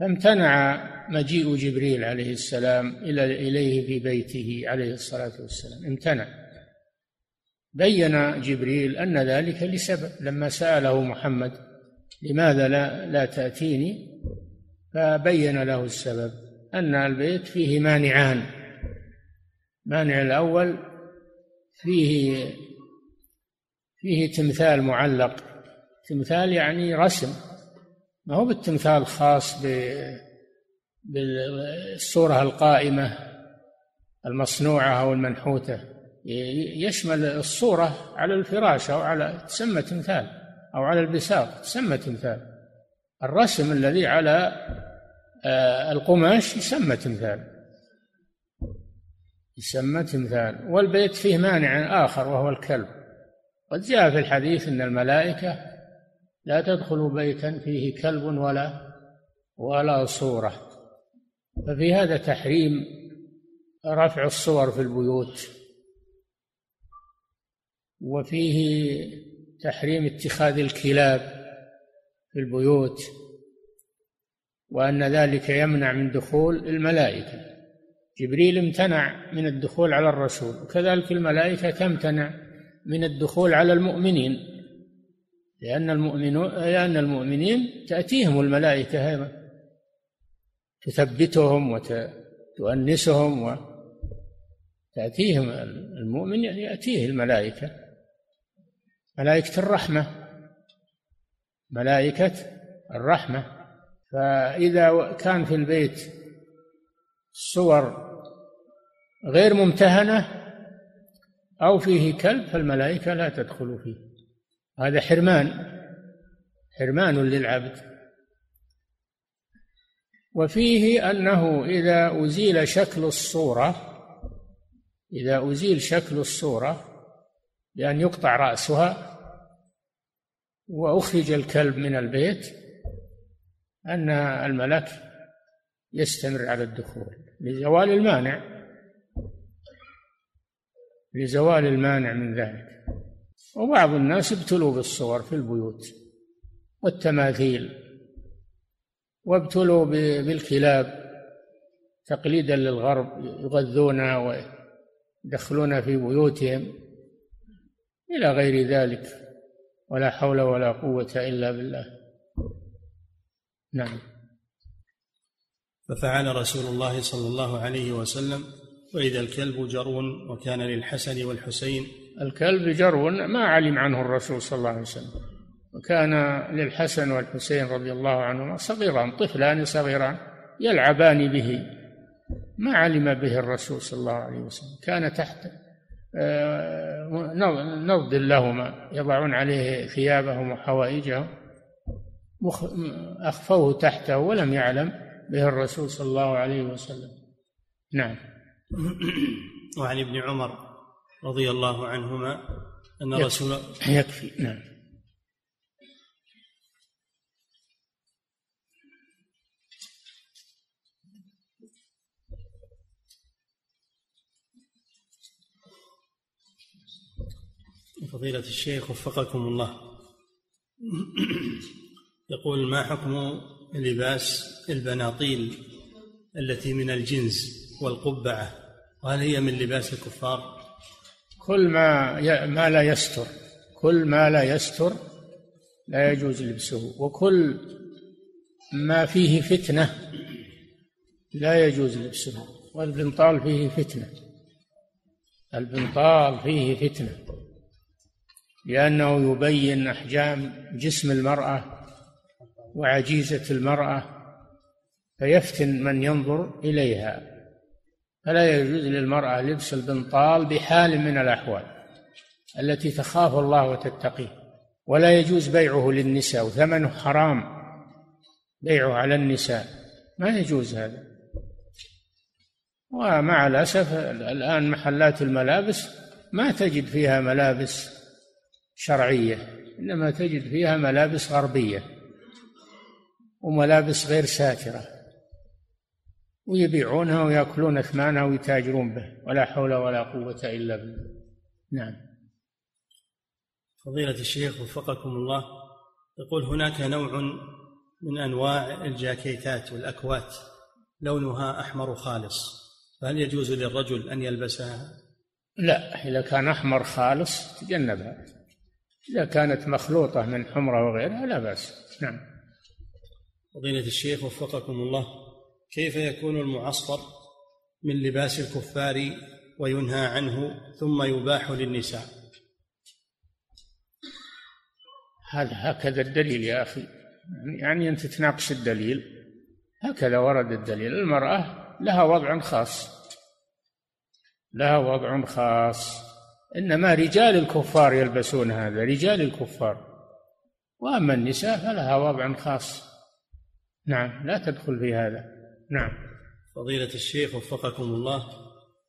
فامتنع مجيء جبريل عليه السلام إلى إليه في بيته عليه الصلاة والسلام. امتنع. بين جبريل أن ذلك لسبب. لما سأله محمد لماذا لا, لا تأتيني؟ فبين له السبب أن البيت فيه مانعان. مانع الأول فيه فيه تمثال معلق. تمثال يعني رسم. ما هو بالتمثال خاص بالصورة القائمة المصنوعة أو المنحوتة. يشمل الصورة على الفراش أو على تسمى تمثال أو على البساط تسمى تمثال. الرسم الذي على آه، القماش يسمى تمثال. يسمى تمثال. والبيت فيه مانع آخر وهو الكلب. قد جاء في الحديث أن الملائكة لا تدخل بيتا فيه كلب ولا ولا صورة. ففي هذا تحريم رفع الصور في البيوت. وفيه تحريم اتخاذ الكلاب في البيوت. وأن ذلك يمنع من دخول الملائكة. جبريل امتنع من الدخول على الرسول. وكذلك الملائكة تمتنع من الدخول على المؤمنين. لأن المؤمنون لأن المؤمنين تأتيهم الملائكة أيضا. تثبتهم وتؤنسهم وتأتيهم المؤمن يأتيه الملائكة. ملائكة الرحمة. ملائكة الرحمة. فإذا كان في البيت صور غير ممتهنة أو فيه كلب فالملائكة لا تدخل فيه. هذا حرمان حرمان للعبد. وفيه أنه إذا أزيل شكل الصورة إذا أزيل شكل الصورة بأن يقطع رأسها وأخرج الكلب من البيت أن الملك يستمر على الدخول لزوال المانع لزوال المانع من ذلك. وبعض الناس ابتلوا بالصور في البيوت والتماثيل وابتلوا بالكلاب تقليدا للغرب يغذونها ويدخلونها في بيوتهم إلى غير ذلك ولا حول ولا قوة إلا بالله. نعم. ففعل رسول الله صلى الله عليه وسلم وإذا الكلب جرو وكان للحسن والحسين الكلب جرو ما علم عنه الرسول صلى الله عليه وسلم. وكان للحسن والحسين رضي الله عنهما صغيران طفلان صغيران يلعبان به. ما علم به الرسول صلى الله عليه وسلم. كان تحت آه، نضد لهما يضعون عليه ثيابهم وحوائجهم. أخفوه تحته ولم يعلم به الرسول صلى الله عليه وسلم. نعم. وعن ابن عمر رضي الله عنهما أن يكفي. رسول يكفي. نعم. فضيلة الشيخ وفقكم الله. يقول ما حكم لباس البناطيل التي من الجنس والقبعة؟ وهل هي من لباس الكفار؟ كل ما ما لا يستر كل ما لا يستر لا يجوز لبسه وكل ما فيه فتنة لا يجوز لبسه والبنطال فيه فتنة البنطال فيه فتنة لأنه يبين أحجام جسم المرأة وعجيزة المرأة فيفتن من ينظر إليها. فلا يجوز للمرأة لبس البنطال بحال من الأحوال التي تخاف الله وتتقيه ولا يجوز بيعه للنساء وثمنه حرام بيعه على النساء. ما يجوز هذا. ومع الأسف الآن محلات الملابس ما تجد فيها ملابس شرعية إنما تجد فيها ملابس غربية وملابس غير ساترة. ويبيعونها ويأكلون أثمانها ويتاجرون به. ولا حول ولا قوة إلا بالله. نعم. فضيلة الشيخ وفقكم الله يقول هناك نوع من أنواع الجاكيتات والأكوات لونها أحمر خالص. فهل يجوز للرجل أن يلبسها؟ لا إذا كان أحمر خالص تجنبها. إذا كانت مخلوطة من حمرة وغيرها لا بأس. نعم. فضيلة الشيخ وفقكم الله كيف يكون المعصفر من لباس الكفار وينهى عنه ثم يباح للنساء؟ هذا هكذا الدليل يا أخي. يعني أنت تناقش الدليل. هكذا ورد الدليل. المرأة لها وضع خاص. لها وضع خاص. إنما رجال الكفار يلبسون هذا رجال الكفار. وأما النساء فلها وضع خاص. نعم لا تدخل في هذا. نعم. فضيلة الشيخ وفقكم الله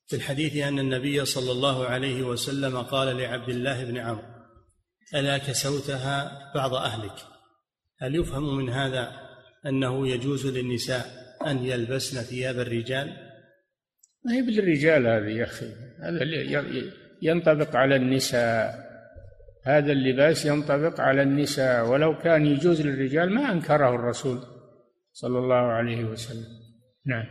في الحديث أن النبي صلى الله عليه وسلم قال لعبد الله بن عمرو ألا كسوتها بعض أهلك؟ هل يفهم من هذا أنه يجوز للنساء أن يلبسن ثياب الرجال؟ ما هي بالرجال هذه يا أخي؟ هذا ينطبق على النساء. هذا اللباس ينطبق على النساء. ولو كان يجوز للرجال ما أنكره الرسول صلى الله عليه وسلم. نعم.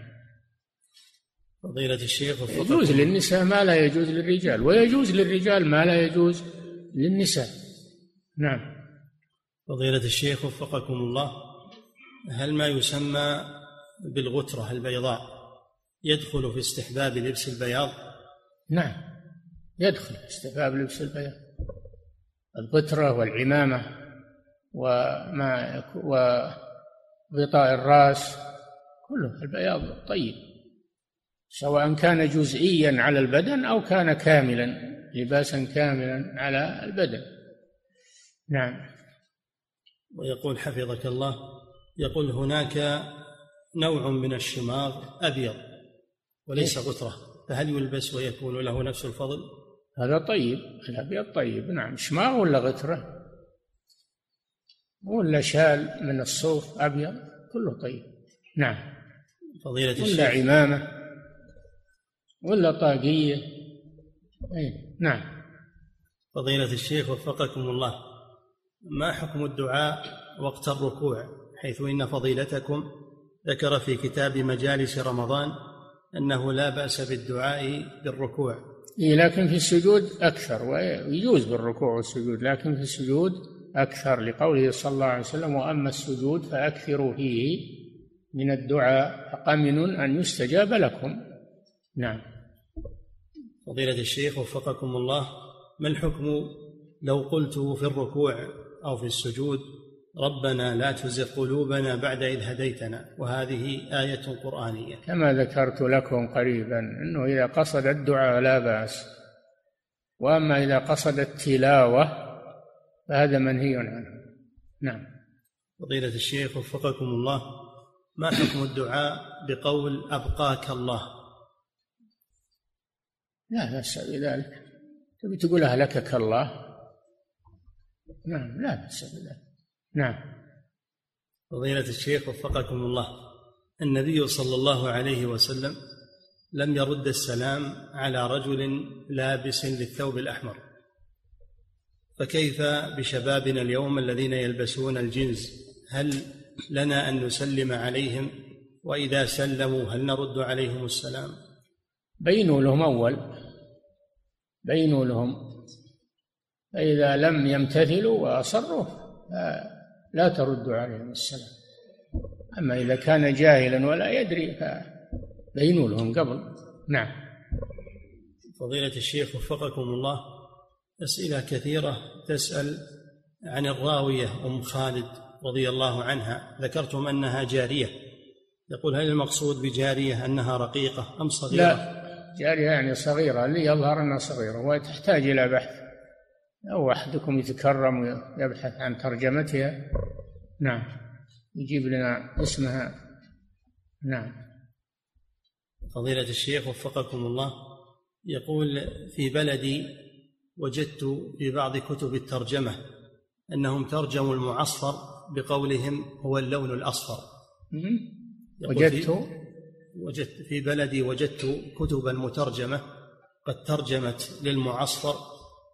فضيلة الشيخ يجوز للنساء ما لا يجوز للرجال ويجوز للرجال ما لا يجوز للنساء. نعم. فضيلة الشيخ وفقكم الله هل ما يسمى بالغترة البيضاء يدخل في استحباب لبس البياض؟ نعم يدخل في استحباب لبس البياض. الغترة والعمامة وما و غطاء الرأس كله البياض طيب. سواء كان جزئيا على البدن أو كان كاملا لباسا كاملا على البدن. نعم. ويقول حفظك الله يقول هناك نوع من الشماغ أبيض وليس إيه؟ غترة فهل يلبس ويكون له نفس الفضل؟ هذا طيب الأبيض طيب. نعم. شماغ ولا غترة؟ ولا شال من الصوف أبيض؟ كله طيب. نعم. فضيلة الشيخ. ولا عمامة. ولا طاقية. أي نعم. فضيلة الشيخ وفقكم الله. ما حكم الدعاء وقت الركوع؟ حيث إن فضيلتكم ذكر في كتاب مجالس رمضان أنه لا بأس بالدعاء بالركوع. إيه لكن في السجود أكثر ويجوز بالركوع والسجود لكن في السجود أكثر لقوله صلى الله عليه وسلم وأما السجود فأكثروا فيه. من الدعاء فقمن أن يستجاب لكم. نعم. فضيلة الشيخ وفقكم الله ما الحكم لو قلت في الركوع أو في السجود ربنا لا تزغ قلوبنا بعد إذ هديتنا؟ وهذه آية قرآنية. كما ذكرت لكم قريبا أنه إذا قصد الدعاء لا بأس. وأما إذا قصد التلاوة فهذا منهي عنه. نعم. فضيلة الشيخ وفقكم الله ما حكم الدعاء بقول أبقاك الله؟ لا بأس بذلك تبي تقول أهلكك الله؟ نعم لا بأس بذلك نعم. فضيلة الشيخ وفقكم الله النبي صلى الله عليه وسلم لم يرد السلام على رجل لابس للثوب الأحمر. فكيف بشبابنا اليوم الذين يلبسون الجنز هل لنا أن نسلم عليهم وإذا سلموا هل نرد عليهم السلام؟ بينوا لهم أول بينوا لهم فإذا لم يمتثلوا وأصروا لا ترد عليهم السلام. أما إذا كان جاهلا ولا يدري فبينوا لهم قبل. نعم. فضيلة الشيخ وفقكم الله أسئلة كثيرة تسأل عن الراوية أم خالد. رضي الله عنها ذكرتم أنها جارية. يقول هل المقصود بجارية أنها رقيقة أم صغيرة؟ لا جارية يعني صغيرة. اللي يظهر أنها صغيرة وتحتاج إلى بحث. أو أحدكم يتكرم ويبحث عن ترجمتها نعم يجيب لنا اسمها. نعم. فضيلة الشيخ وفقكم الله يقول في بلدي وجدت في بعض كتب الترجمة أنهم ترجموا المعصفر بقولهم هو اللون الأصفر. وجدت؟ وجدت في بلدي وجدت كتبا مترجمة قد ترجمت للمعصفر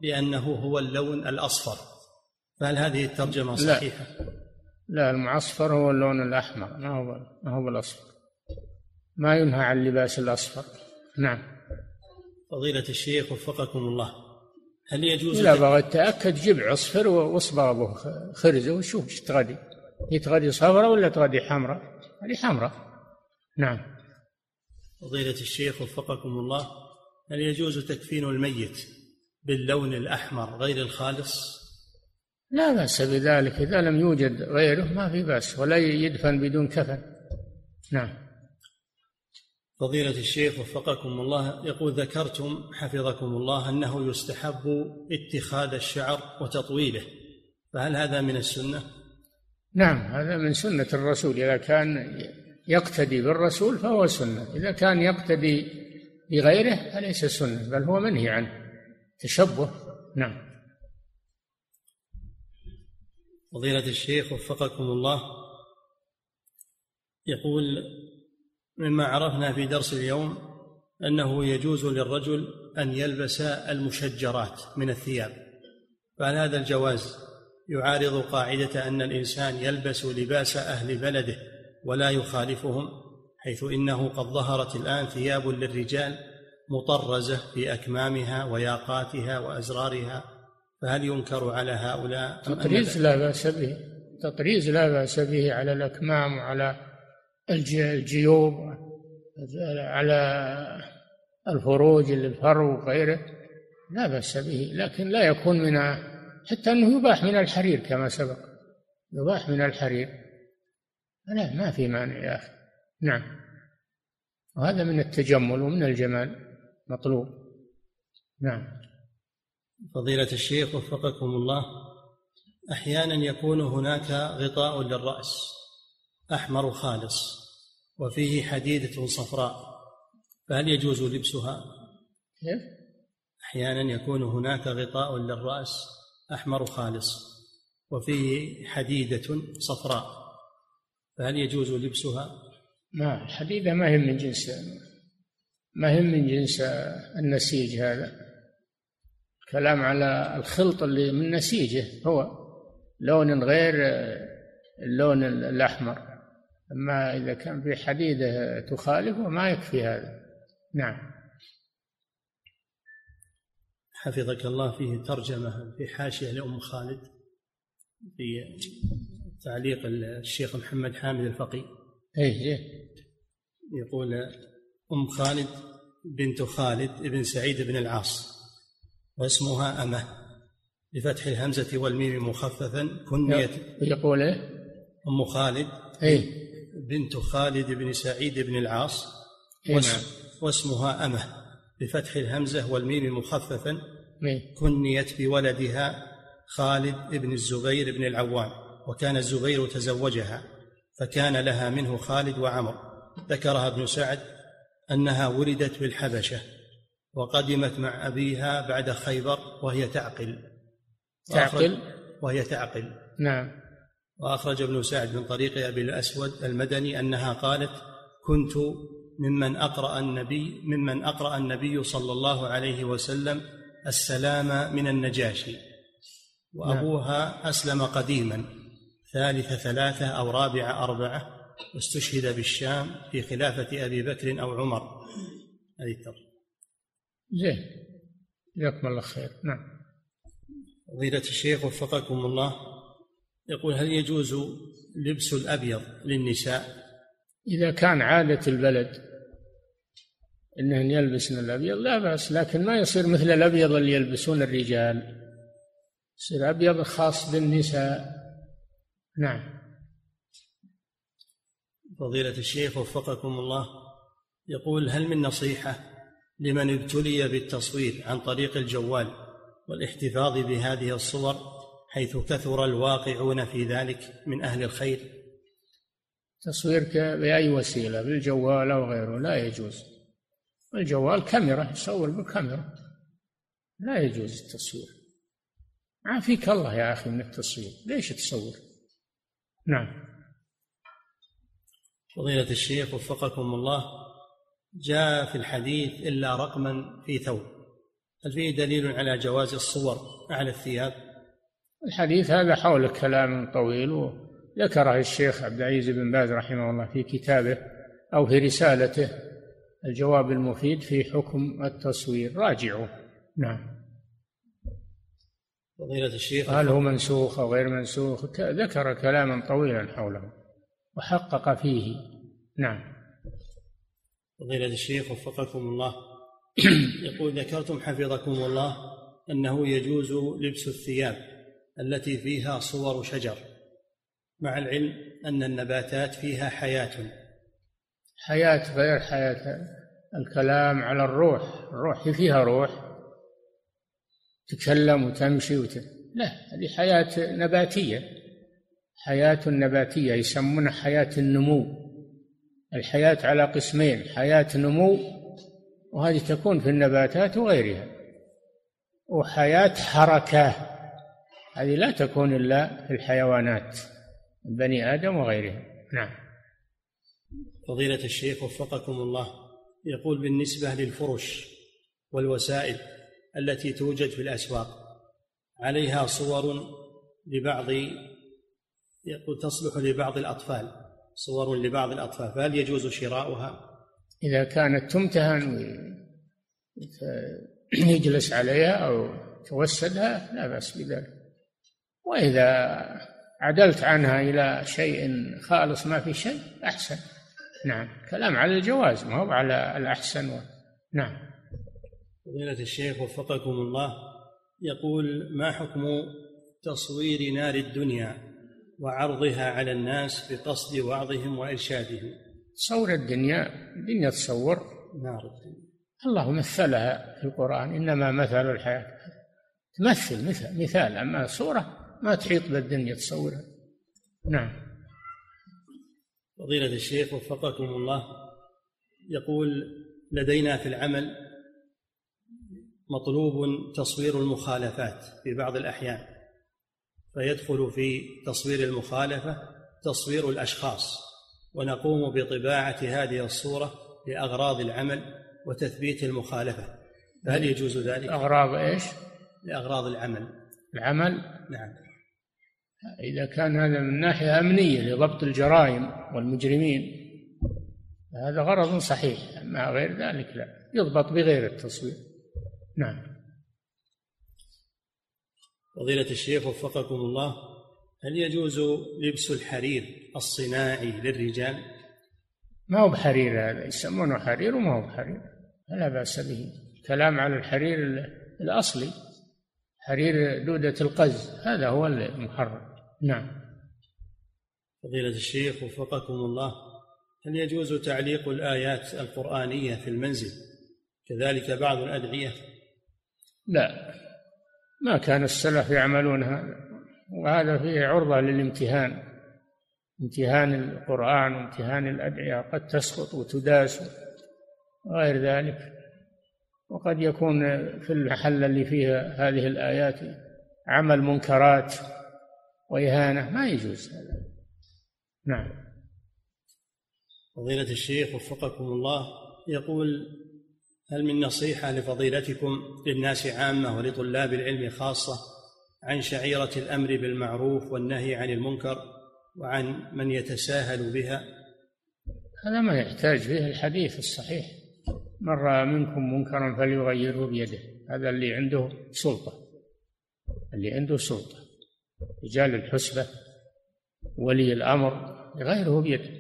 بأنه هو اللون الأصفر. فهل هذه الترجمة صحيحة؟ لا, لا المعصفر هو اللون الأحمر ما هو ما هو الأصفر ما ينهى عن اللباس الأصفر. نعم. فضيلة الشيخ وفقكم الله. هل يجوز إذا بغيت تأكد جيب عصفر واصبغ به خرزة وشوف إيش تغدي هي تغدي صفراء ولا تغدي حمراء؟ هذه حمراء نعم. فضيلة الشيخ وفقكم الله هل يجوز تكفين الميت باللون الأحمر غير الخالص؟ لا بأس بذلك إذا لم يوجد غيره ما في بأس ولا يدفن بدون كفن. نعم. فضيلة الشيخ وفقكم الله يقول ذكرتم حفظكم الله أنه يستحب اتخاذ الشعر وتطويله فهل هذا من السنة؟ نعم هذا من سنة الرسول إذا كان يقتدي بالرسول فهو سنة إذا كان يقتدي بغيره فليس سنة بل هو منهي عنه تشبه نعم فضيلة الشيخ وفقكم الله يقول مما عرفنا في درس اليوم أنه يجوز للرجل أن يلبس المشجرات من الثياب فهل هذا الجواز يعارض قاعدة أن الإنسان يلبس لباس أهل بلده ولا يخالفهم حيث إنه قد ظهرت الآن ثياب للرجال مطرزة في أكمامها وياقاتها وأزرارها فهل ينكر على هؤلاء تطريز لا بأس به تطريز لا بأس به على الأكمام وعلى الجيوب على الفروج الفرو وغيره. لا بأس به لكن لا يكون من حتى أنه يباح من الحرير كما سبق. يباح من الحرير. لا ما في مانع يا أخي. نعم. وهذا من التجمل ومن الجمال. مطلوب. نعم. فضيلة الشيخ وفقكم الله أحيانا يكون هناك غطاء للرأس. أحمر خالص وفيه حديدة صفراء فهل يجوز لبسها؟ كيف؟ أحيانا يكون هناك غطاء للرأس أحمر خالص وفيه حديدة صفراء فهل يجوز لبسها؟ ما الحديدة ما هي من جنس ما هي من جنس النسيج هذا كلام على الخلط اللي من نسيجه هو لون غير اللون الأحمر أما إذا كان في حديدة تخالفه ما يكفي هذا. نعم. حفظك الله فيه ترجمة في حاشية لأم خالد في تعليق الشيخ محمد حامد الفقي. إيه يقول أم خالد بنت خالد بن سعيد بن العاص واسمها أمة بفتح الهمزة والميم مخففا كنيت يقول إيه؟ أم خالد إيه؟ بنت خالد بن سعيد بن العاص إيه واسم نعم. واسمها أمة بفتح الهمزة والميم مخففا؟ كنيت بولدها خالد بن الزبير بن العوام وكان الزبير تزوجها فكان لها منه خالد وعمر. ذكرها ابن سعد أنها ولدت بالحبشة وقدمت مع أبيها بعد خيبر وهي تعقل. تعقل؟ وهي تعقل. نعم. وأخرج ابن سعد من طريق أبي الأسود المدني أنها قالت كنت ممن أقرأ النبي ممن أقرأ النبي صلى الله عليه وسلم السلام من النجاشي وأبوها أسلم قديما ثالث ثلاثة أو رابع أربعة واستشهد بالشام في خلافة أبي بكر أو عمر. هذه الترجمة. زين. جزاكم الله خير. نعم. فضيلة الشيخ وفقكم الله. يقول هل يجوز لبس الأبيض للنساء؟ إذا كان عادة البلد أنهن يلبسن الأبيض لا بأس لكن ما يصير مثل الأبيض اللي يلبسون الرجال. يصير أبيض خاص بالنساء. نعم. فضيلة الشيخ وفقكم الله يقول هل من نصيحة لمن ابتلي بالتصوير عن طريق الجوال والاحتفاظ بهذه الصور؟ حيث كثر الواقعون في ذلك من أهل الخير. تصويرك بأي وسيلة؟ بالجوال أو غيره؟ لا يجوز. الجوال كاميرا يصور بالكاميرا. لا يجوز التصوير. عافيك الله يا أخي من التصوير. ليش تصور؟ نعم. فضيلة الشيخ وفقكم الله جاء في الحديث إلا رقما في ثوب. هل فيه دليل على جواز الصور على الثياب؟ الحديث هذا حول كلام طويل وذكره الشيخ عبد العزيز بن باز رحمه الله في كتابه أو في رسالته. الجواب المفيد في حكم التصوير. راجعوا. نعم. فضيلة الشيخ. هل هو منسوخ أو غير منسوخ؟ ذكر كلاما طويلا حوله وحقق فيه. نعم. فضيلة الشيخ وفقكم الله. يقول ذكرتم حفظكم الله أنه يجوز لبس الثياب. التي فيها صور شجر مع العلم أن النباتات فيها حياة. حياة غير حياة الكلام على الروح الروح فيها روح تتكلم وتمشي وت... لا هذه حياة نباتية. حياة نباتية يسمونها حياة النمو. الحياة على قسمين حياة نمو وهذه تكون في النباتات وغيرها وحياة حركة. هذه لا تكون إلا في الحيوانات بني آدم وغيرهم. نعم. فضيلة الشيخ وفقكم الله يقول بالنسبة للفرش والوسائل التي توجد في الأسواق عليها صور لبعض يقول تصلح لبعض الأطفال صور لبعض الأطفال فهل يجوز شراؤها؟ إذا كانت تمتهن يجلس عليها أو توسدها لا بأس بذلك. وإذا عدلت عنها إلى شيء خالص ما في شيء أحسن. نعم. كلام على الجواز ما هو على الأحسن. و... نعم. فضيلة الشيخ وفقكم الله يقول ما حكم تصوير نار الدنيا وعرضها على الناس بقصد وعظهم وإرشادهم؟ تصور الدنيا الدنيا تصور. نار الدنيا. الله مثلها في القرآن إنما مثل الحياة. تمثل مثل مثال أما صورة ما تحيط بالدنيا تصورها. نعم. فضيلة الشيخ وفقكم الله يقول لدينا في العمل مطلوب تصوير المخالفات في بعض الأحيان فيدخل في تصوير المخالفة تصوير الأشخاص ونقوم بطباعة هذه الصورة لأغراض العمل وتثبيت المخالفة. فهل يجوز ذلك؟ أغراض إيش؟ لأغراض العمل. العمل؟ نعم. إذا كان هذا من ناحية أمنية لضبط الجرائم والمجرمين هذا غرض صحيح أما غير ذلك لا يضبط بغير التصوير. نعم. فضيلة الشيخ وفقكم الله هل يجوز لبس الحرير الصناعي للرجال؟ ما هو بحرير هذا يسمونه حرير وما هو بحرير لا بأس به. كلام على الحرير الأصلي. حرير دودة القز هذا هو المحرم نعم. فضيلة الشيخ وفقكم الله هل يجوز تعليق الآيات القرآنية في المنزل؟ كذلك بعض الأدعية. لا. ما كان السلف يعملون هذا وهذا فيه عرضة للامتهان. امتهان القرآن وامتهان الأدعية قد تسقط وتداس وغير ذلك. وقد يكون في المحل اللي فيه هذه الآيات عمل منكرات وإهانة ما يجوز هذا. نعم. فضيلة الشيخ وفقكم الله يقول هل من نصيحة لفضيلتكم للناس عامة ولطلاب العلم خاصة عن شعيرة الأمر بالمعروف والنهي عن المنكر وعن من يتساهل بها؟ هذا ما يحتاج فيه الحديث الصحيح. من رأى منكم منكرا فليغيره بيده. هذا اللي عنده سلطة. اللي عنده سلطة. رجال الحسبة ولي الأمر يغيره بيده.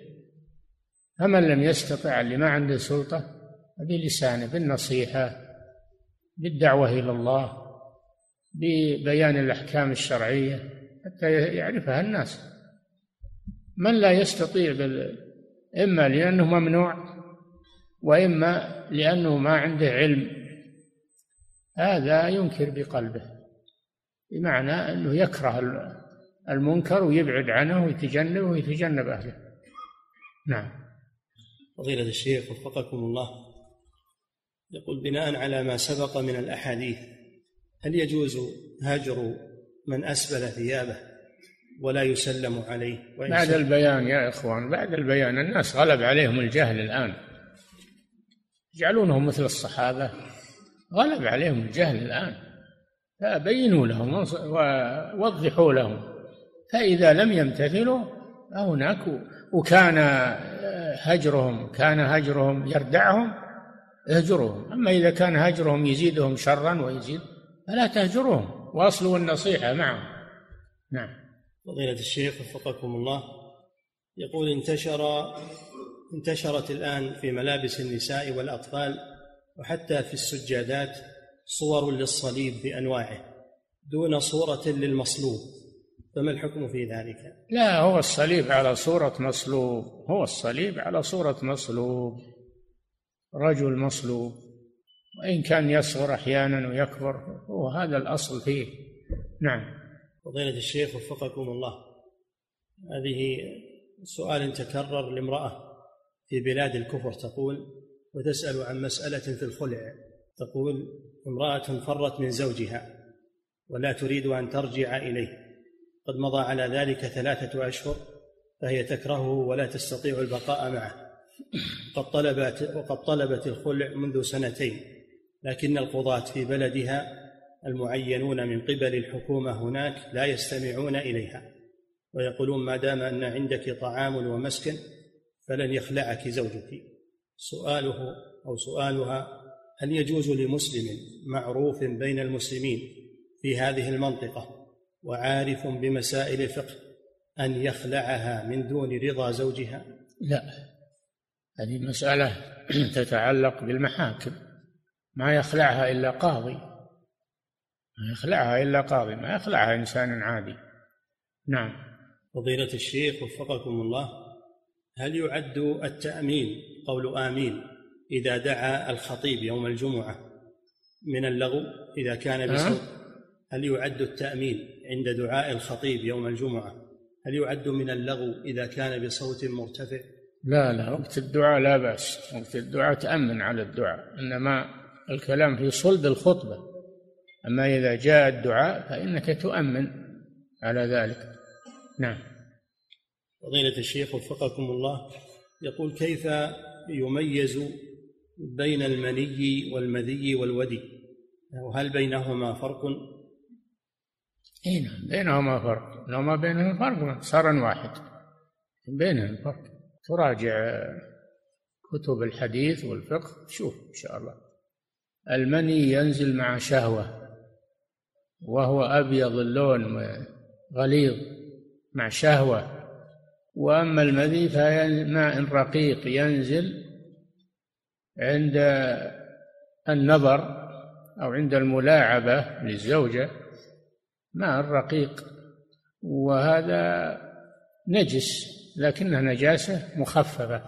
فمن لم يستطع اللي ما عنده سلطة بلسانه بالنصيحة بالدعوة إلى الله ببيان الأحكام الشرعية حتى يعرفها الناس. من لا يستطيع بال... إما لأنه ممنوع وإما لأنه ما عنده علم. هذا ينكر بقلبه بمعنى أنه يكره المنكر ويبعد عنه ويتجنبه ويتجنب أهله. نعم. فضيلة الشيخ وفقكم الله يقول بناء على ما سبق من الأحاديث هل يجوز هجر من أسبل ثيابه ولا يسلم عليه؟ بعد البيان يا إخوان بعد البيان الناس غلب عليهم الجهل الآن. يجعلونهم مثل الصحابة. غلب عليهم الجهل الآن. فبينوا لهم ووضحوا لهم. فإذا لم يمتثلوا فهناك وكان هجرهم كان هجرهم يردعهم اهجرهم أما إذا كان هجرهم يزيدهم شرا ويزيد فلا تهجرهم واصلوا النصيحة معهم. نعم. فضيلة الشيخ وفقكم الله. يقول انتشر انتشرت الآن في ملابس النساء والأطفال وحتى في السجادات صور للصليب بأنواعه دون صورة للمصلوب. فما الحكم في ذلك؟ لا هو الصليب على صورة مصلوب. هو الصليب على صورة مصلوب رجل مصلوب. وإن كان يصغر أحيانا ويكبر هو هذا الأصل فيه. نعم. فضيلة الشيخ وفقكم الله هذه سؤال تكرر لامرأة. في بلاد الكفر تقول وتسأل عن مسألة في الخلع تقول امرأة فرت من زوجها ولا تريد أن ترجع إليه قد مضى على ذلك ثلاثة أشهر فهي تكرهه ولا تستطيع البقاء معه قد طلبت وقد طلبت الخلع منذ سنتين لكن القضاة في بلدها المعينون من قبل الحكومة هناك لا يستمعون إليها ويقولون ما دام أن عندك طعام ومسكن فلن يخلعك زوجك. سؤاله أو سؤالها هل يجوز لمسلم معروف بين المسلمين في هذه المنطقة وعارف بمسائل الفقه أن يخلعها من دون رضا زوجها؟ لا. هذه مسألة تتعلق بالمحاكم. ما يخلعها إلا قاضي. ما يخلعها إلا قاضي. ما يخلعها إنسان عادي. نعم. فضيلة الشيخ وفقكم الله هل يعد التأمين قول آمين إذا دعا الخطيب يوم الجمعة من اللغو؟ إذا كان بصوت. هل يعد التأمين عند دعاء الخطيب يوم الجمعة؟ هل يعد من اللغو إذا كان بصوت مرتفع؟ لا لا وقت الدعاء لا بأس. وقت الدعاء تأمن على الدعاء إنما الكلام في صلب الخطبة. أما إذا جاء الدعاء فإنك تؤمن على ذلك. نعم. فضيلة الشيخ وفقكم الله يقول كيف يميز بين المني والمذي والودي؟ وهل بينهما فرق؟ اي نعم بينهما فرق. لو ما بينهما فرق صار واحد. بينهم فرق. تراجع كتب الحديث والفقه شوف إن شاء الله. المني ينزل مع شهوة وهو أبيض اللون غليظ مع شهوة. وأما المذي فهي ماء رقيق ينزل عند النظر أو عند الملاعبة للزوجة ماء رقيق. وهذا نجس لكنها نجاسة مخففة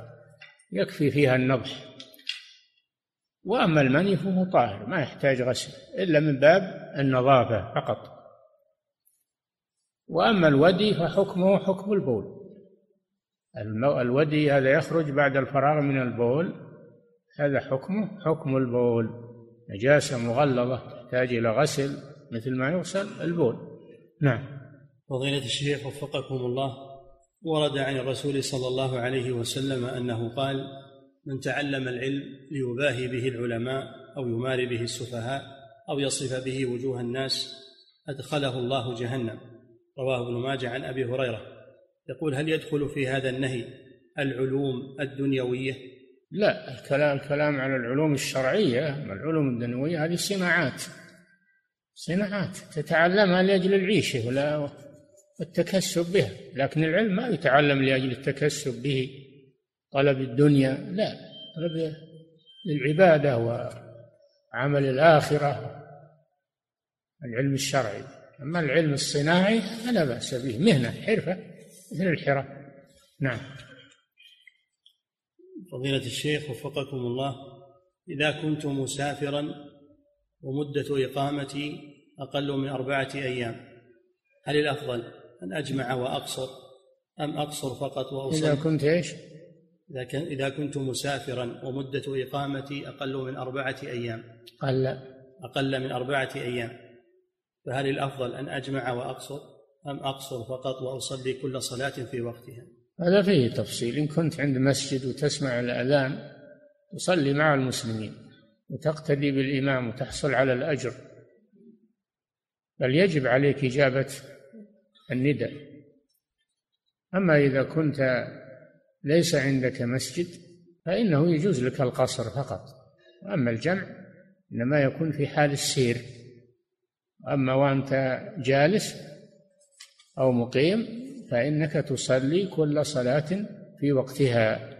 يكفي فيها النضح. وأما المني فهو طاهر ما يحتاج غسل إلا من باب النظافة فقط. وأما الودي فحكمه حكم البول. الودي هذا يخرج بعد الفراغ من البول. هذا حكمه حكم البول. نجاسة مغلظة تحتاج إلى غسل مثل ما يغسل البول. نعم. فضيلة الشيخ وفقكم الله ورد عن الرسول صلى الله عليه وسلم أنه قال من تعلم العلم ليباهي به العلماء أو يماري به السفهاء أو يصف به وجوه الناس أدخله الله جهنم. رواه ابن ماجه عن أبي هريرة. يقول هل يدخل في هذا النهي العلوم الدنيوية؟ لا الكلام الكلام على العلوم الشرعية العلوم الدنيوية هذه صناعات صناعات تتعلمها لأجل العيشة ولا والتكسب بها لكن العلم ما يتعلم لأجل التكسب به طلب الدنيا لا طلب للعبادة وعمل الآخرة العلم الشرعي. أما العلم الصناعي فلا بأس به مهنة حرفة. مثل الحرة نعم. فضيلة الشيخ وفقكم الله إذا كنت مسافرا ومدة إقامتي أقل من أربعة أيام هل الأفضل أن أجمع وأقصر أم أقصر فقط وأصل إذا كنت إيش؟ إذا كان إذا كنت مسافرا ومدة إقامتي أقل من أربعة أيام. قال أقل من أربعة أيام. فهل الأفضل أن أجمع وأقصر؟ أم أقصر فقط وأصلي كل صلاة في وقتها؟ هذا فيه تفصيل. إن كنت عند مسجد وتسمع الأذان تصلي مع المسلمين وتقتدي بالإمام وتحصل على الأجر. بل يجب عليك إجابة النداء. أما إذا كنت ليس عندك مسجد فإنه يجوز لك القصر فقط. أما الجمع إنما يكون في حال السير. أما وأنت جالس أو مقيم فإنك تصلي كل صلاة في وقتها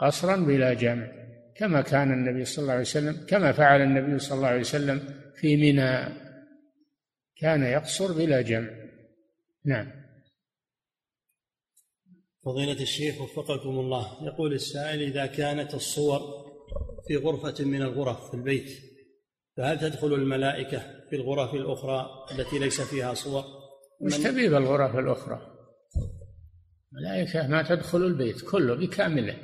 قصرا بلا جمع كما كان النبي صلى الله عليه وسلم كما فعل النبي صلى الله عليه وسلم في منى. كان يقصر بلا جمع. نعم. فضيلة الشيخ وفقكم الله يقول السائل إذا كانت الصور في غرفة من الغرف في البيت فهل تدخل الملائكة في الغرف الأخرى التي ليس فيها صور؟ وش تبي بالغرف الأخرى؟ الملائكة ما تدخل البيت كله بكامله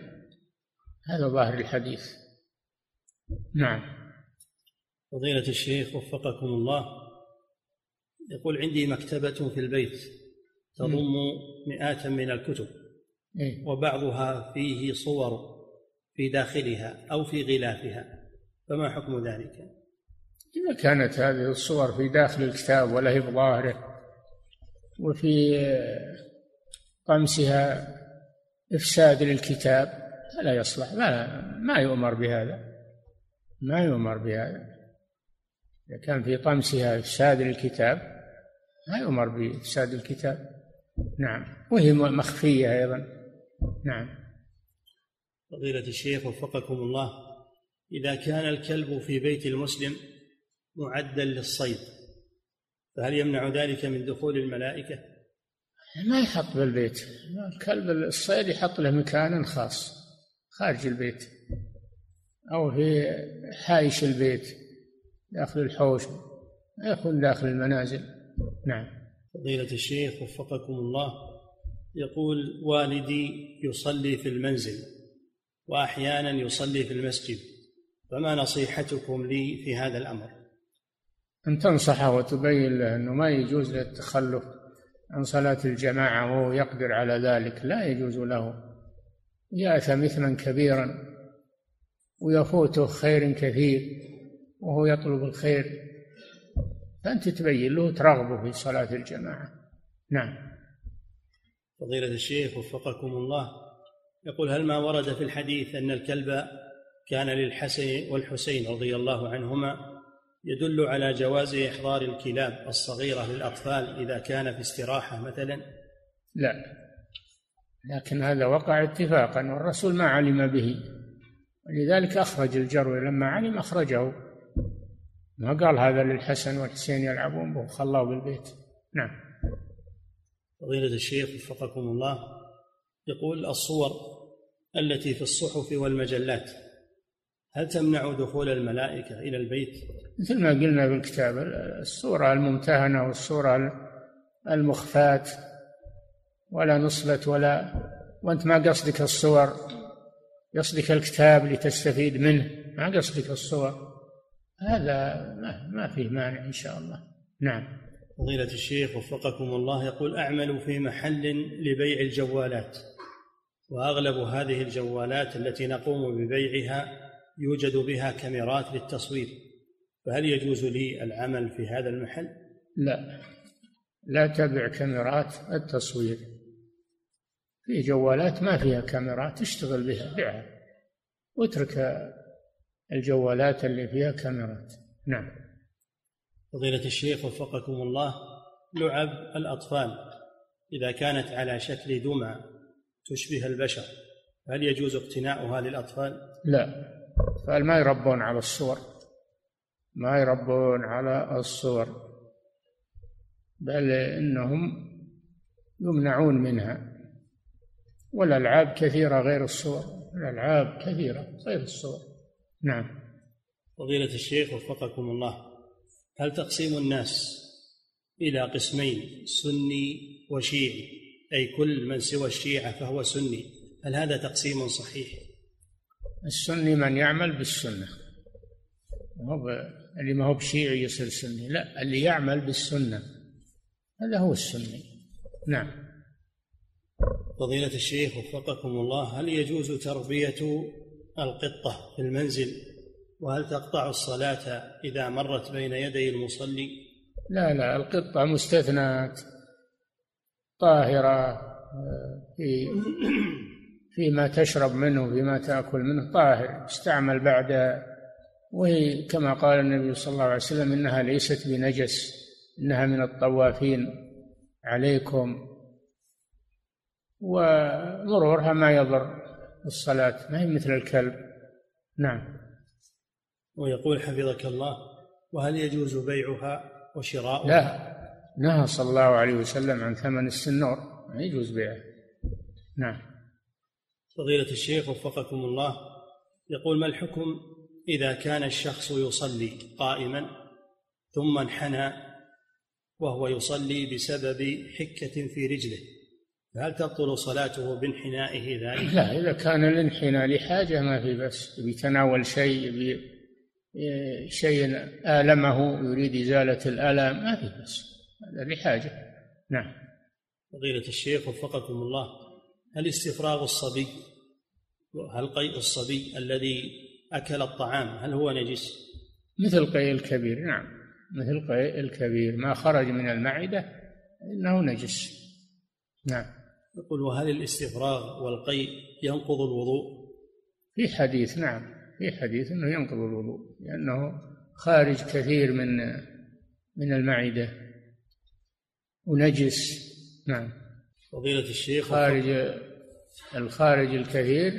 هذا ظاهر الحديث نعم فضيلة الشيخ وفقكم الله يقول عندي مكتبة في البيت تضم مئات من الكتب إيه؟ وبعضها فيه صور في داخلها أو في غلافها فما حكم ذلك؟ إذا كانت هذه الصور في داخل الكتاب ولا هي بظاهره وفي طمسها إفساد للكتاب فلا يصلح. ما ما يؤمر بهذا. ما يؤمر بهذا. إذا كان في طمسها إفساد للكتاب ما يؤمر بإفساد الكتاب. نعم. وهي مخفية أيضا. نعم. فضيلة الشيخ وفقكم الله إذا كان الكلب في بيت المسلم معدا للصيد فهل يمنع ذلك من دخول الملائكة؟ ما يحط بالبيت. الكلب الصيد يحط له مكان خاص خارج البيت. أو في حايش البيت داخل الحوش يكون داخل المنازل. نعم. فضيلة الشيخ وفقكم الله يقول والدي يصلي في المنزل وأحيانا يصلي في المسجد فما نصيحتكم لي في هذا الأمر؟ أن تنصحه وتبين له أنه ما يجوز له التخلف عن صلاة الجماعة وهو يقدر على ذلك لا يجوز له. ياثم اثما كبيرا ويفوته خير كثير وهو يطلب الخير فأنت تبين له ترغبه في صلاة الجماعة. نعم. فضيلة الشيخ وفقكم الله يقول هل ما ورد في الحديث أن الكلب كان للحسن والحسين رضي الله عنهما يدل على جواز إحضار الكلاب الصغيرة للأطفال إذا كان في استراحة مثلا؟ لا. لكن هذا وقع اتفاقا والرسول ما علم به. ولذلك أخرج الجرو لما علم أخرجه. ما قال هذا للحسن والحسين يلعبون به خلاه بالبيت. نعم. فضيلة الشيخ وفقكم الله يقول الصور التي في الصحف والمجلات هل تمنع دخول الملائكة إلى البيت؟ مثل ما قلنا في الكتاب الصورة الممتهنة والصورة المخفاة ولا نصلت ولا وأنت ما قصدك الصور قصدك الكتاب لتستفيد منه ما قصدك الصور. هذا ما, ما فيه مانع إن شاء الله. نعم. فضيلة الشيخ وفقكم الله يقول أعمل في محل لبيع الجوالات وأغلب هذه الجوالات التي نقوم ببيعها يوجد بها كاميرات للتصوير فهل يجوز لي العمل في هذا المحل؟ لا. لا تبع كاميرات التصوير. في جوالات ما فيها كاميرات تشتغل بها بيعها واترك الجوالات اللي فيها كاميرات. نعم. فضيلة الشيخ وفقكم الله لعب الأطفال إذا كانت على شكل دمى تشبه البشر هل يجوز اقتناؤها للأطفال؟ لا. الأطفال ما يربون على الصور. ما يربون على الصور. بل إنهم يمنعون منها. والألعاب كثيرة غير الصور. الألعاب كثيرة غير الصور. نعم. فضيلة الشيخ وفقكم الله هل تقسيم الناس إلى قسمين سني وشيعي؟ أي كل من سوى الشيعة فهو سني. هل هذا تقسيم صحيح؟ السني من يعمل بالسنة. هو اللي ما هو بشيعي يصير سني. لا اللي يعمل بالسنة. هذا هو السني. نعم. فضيلة الشيخ وفقكم الله هل يجوز تربية القطة في المنزل؟ وهل تقطع الصلاة إذا مرت بين يدي المصلي؟ لا لا القطة مستثنات طاهرة آه، في فيما تشرب منه فيما تأكل منه طاهر استعمل بعد. وهي كما قال النبي صلى الله عليه وسلم إنها ليست بنجس إنها من الطوافين عليكم. ومرورها ما يضر الصلاة ما هي مثل الكلب. نعم. ويقول حفظك الله وهل يجوز بيعها وشراؤها؟ لا. نهى صلى الله عليه وسلم عن ثمن السنور ما يجوز بيعه. نعم. فضيلة الشيخ وفقكم الله يقول ما الحكم إذا كان الشخص يصلي قائما ثم انحنى وهو يصلي بسبب حكة في رجله؟ فهل تبطل صلاته بانحنائه ذلك؟ لا إذا كان الانحناء لحاجة ما في بس بيتناول شيء شيء آلمه يريد إزالة الآلام ما في بس هذا لحاجة. نعم. فضيلة الشيخ وفقكم الله هل استفراغ الصبي؟ هل قيء الصبي الذي أكل الطعام هل هو نجس؟ مثل قيء الكبير نعم. مثل قيء الكبير ما خرج من المعدة إنه نجس. نعم. يقول وهل الاستفراغ والقيء ينقض الوضوء؟ في حديث نعم. في حديث إنه ينقض الوضوء لأنه خارج كثير من من المعدة. ونجس نعم. فضيلة الشيخ خارج الخارج الكثير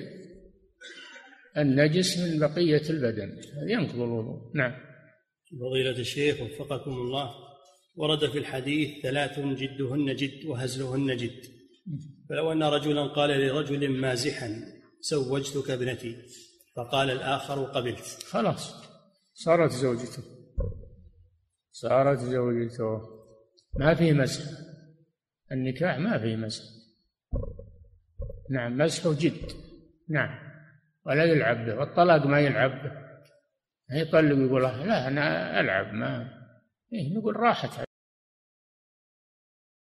النجس من بقية البدن. ينقض الوضوء. نعم. فضيلة الشيخ وفقكم الله ورد في الحديث ثلاث جدهن جد وهزلهن جد. فلو أن رجلا قال لرجل مازحا زوجتك ابنتي فقال الآخر قبلت. خلاص. صارت زوجته. صارت زوجته. ما في مسح النكاح ما في مسح. نعم مسحه جد نعم. ولا يلعب به والطلاق ما يلعب به. يطلق يقول لا أنا ألعب ما. إيه نقول راحت.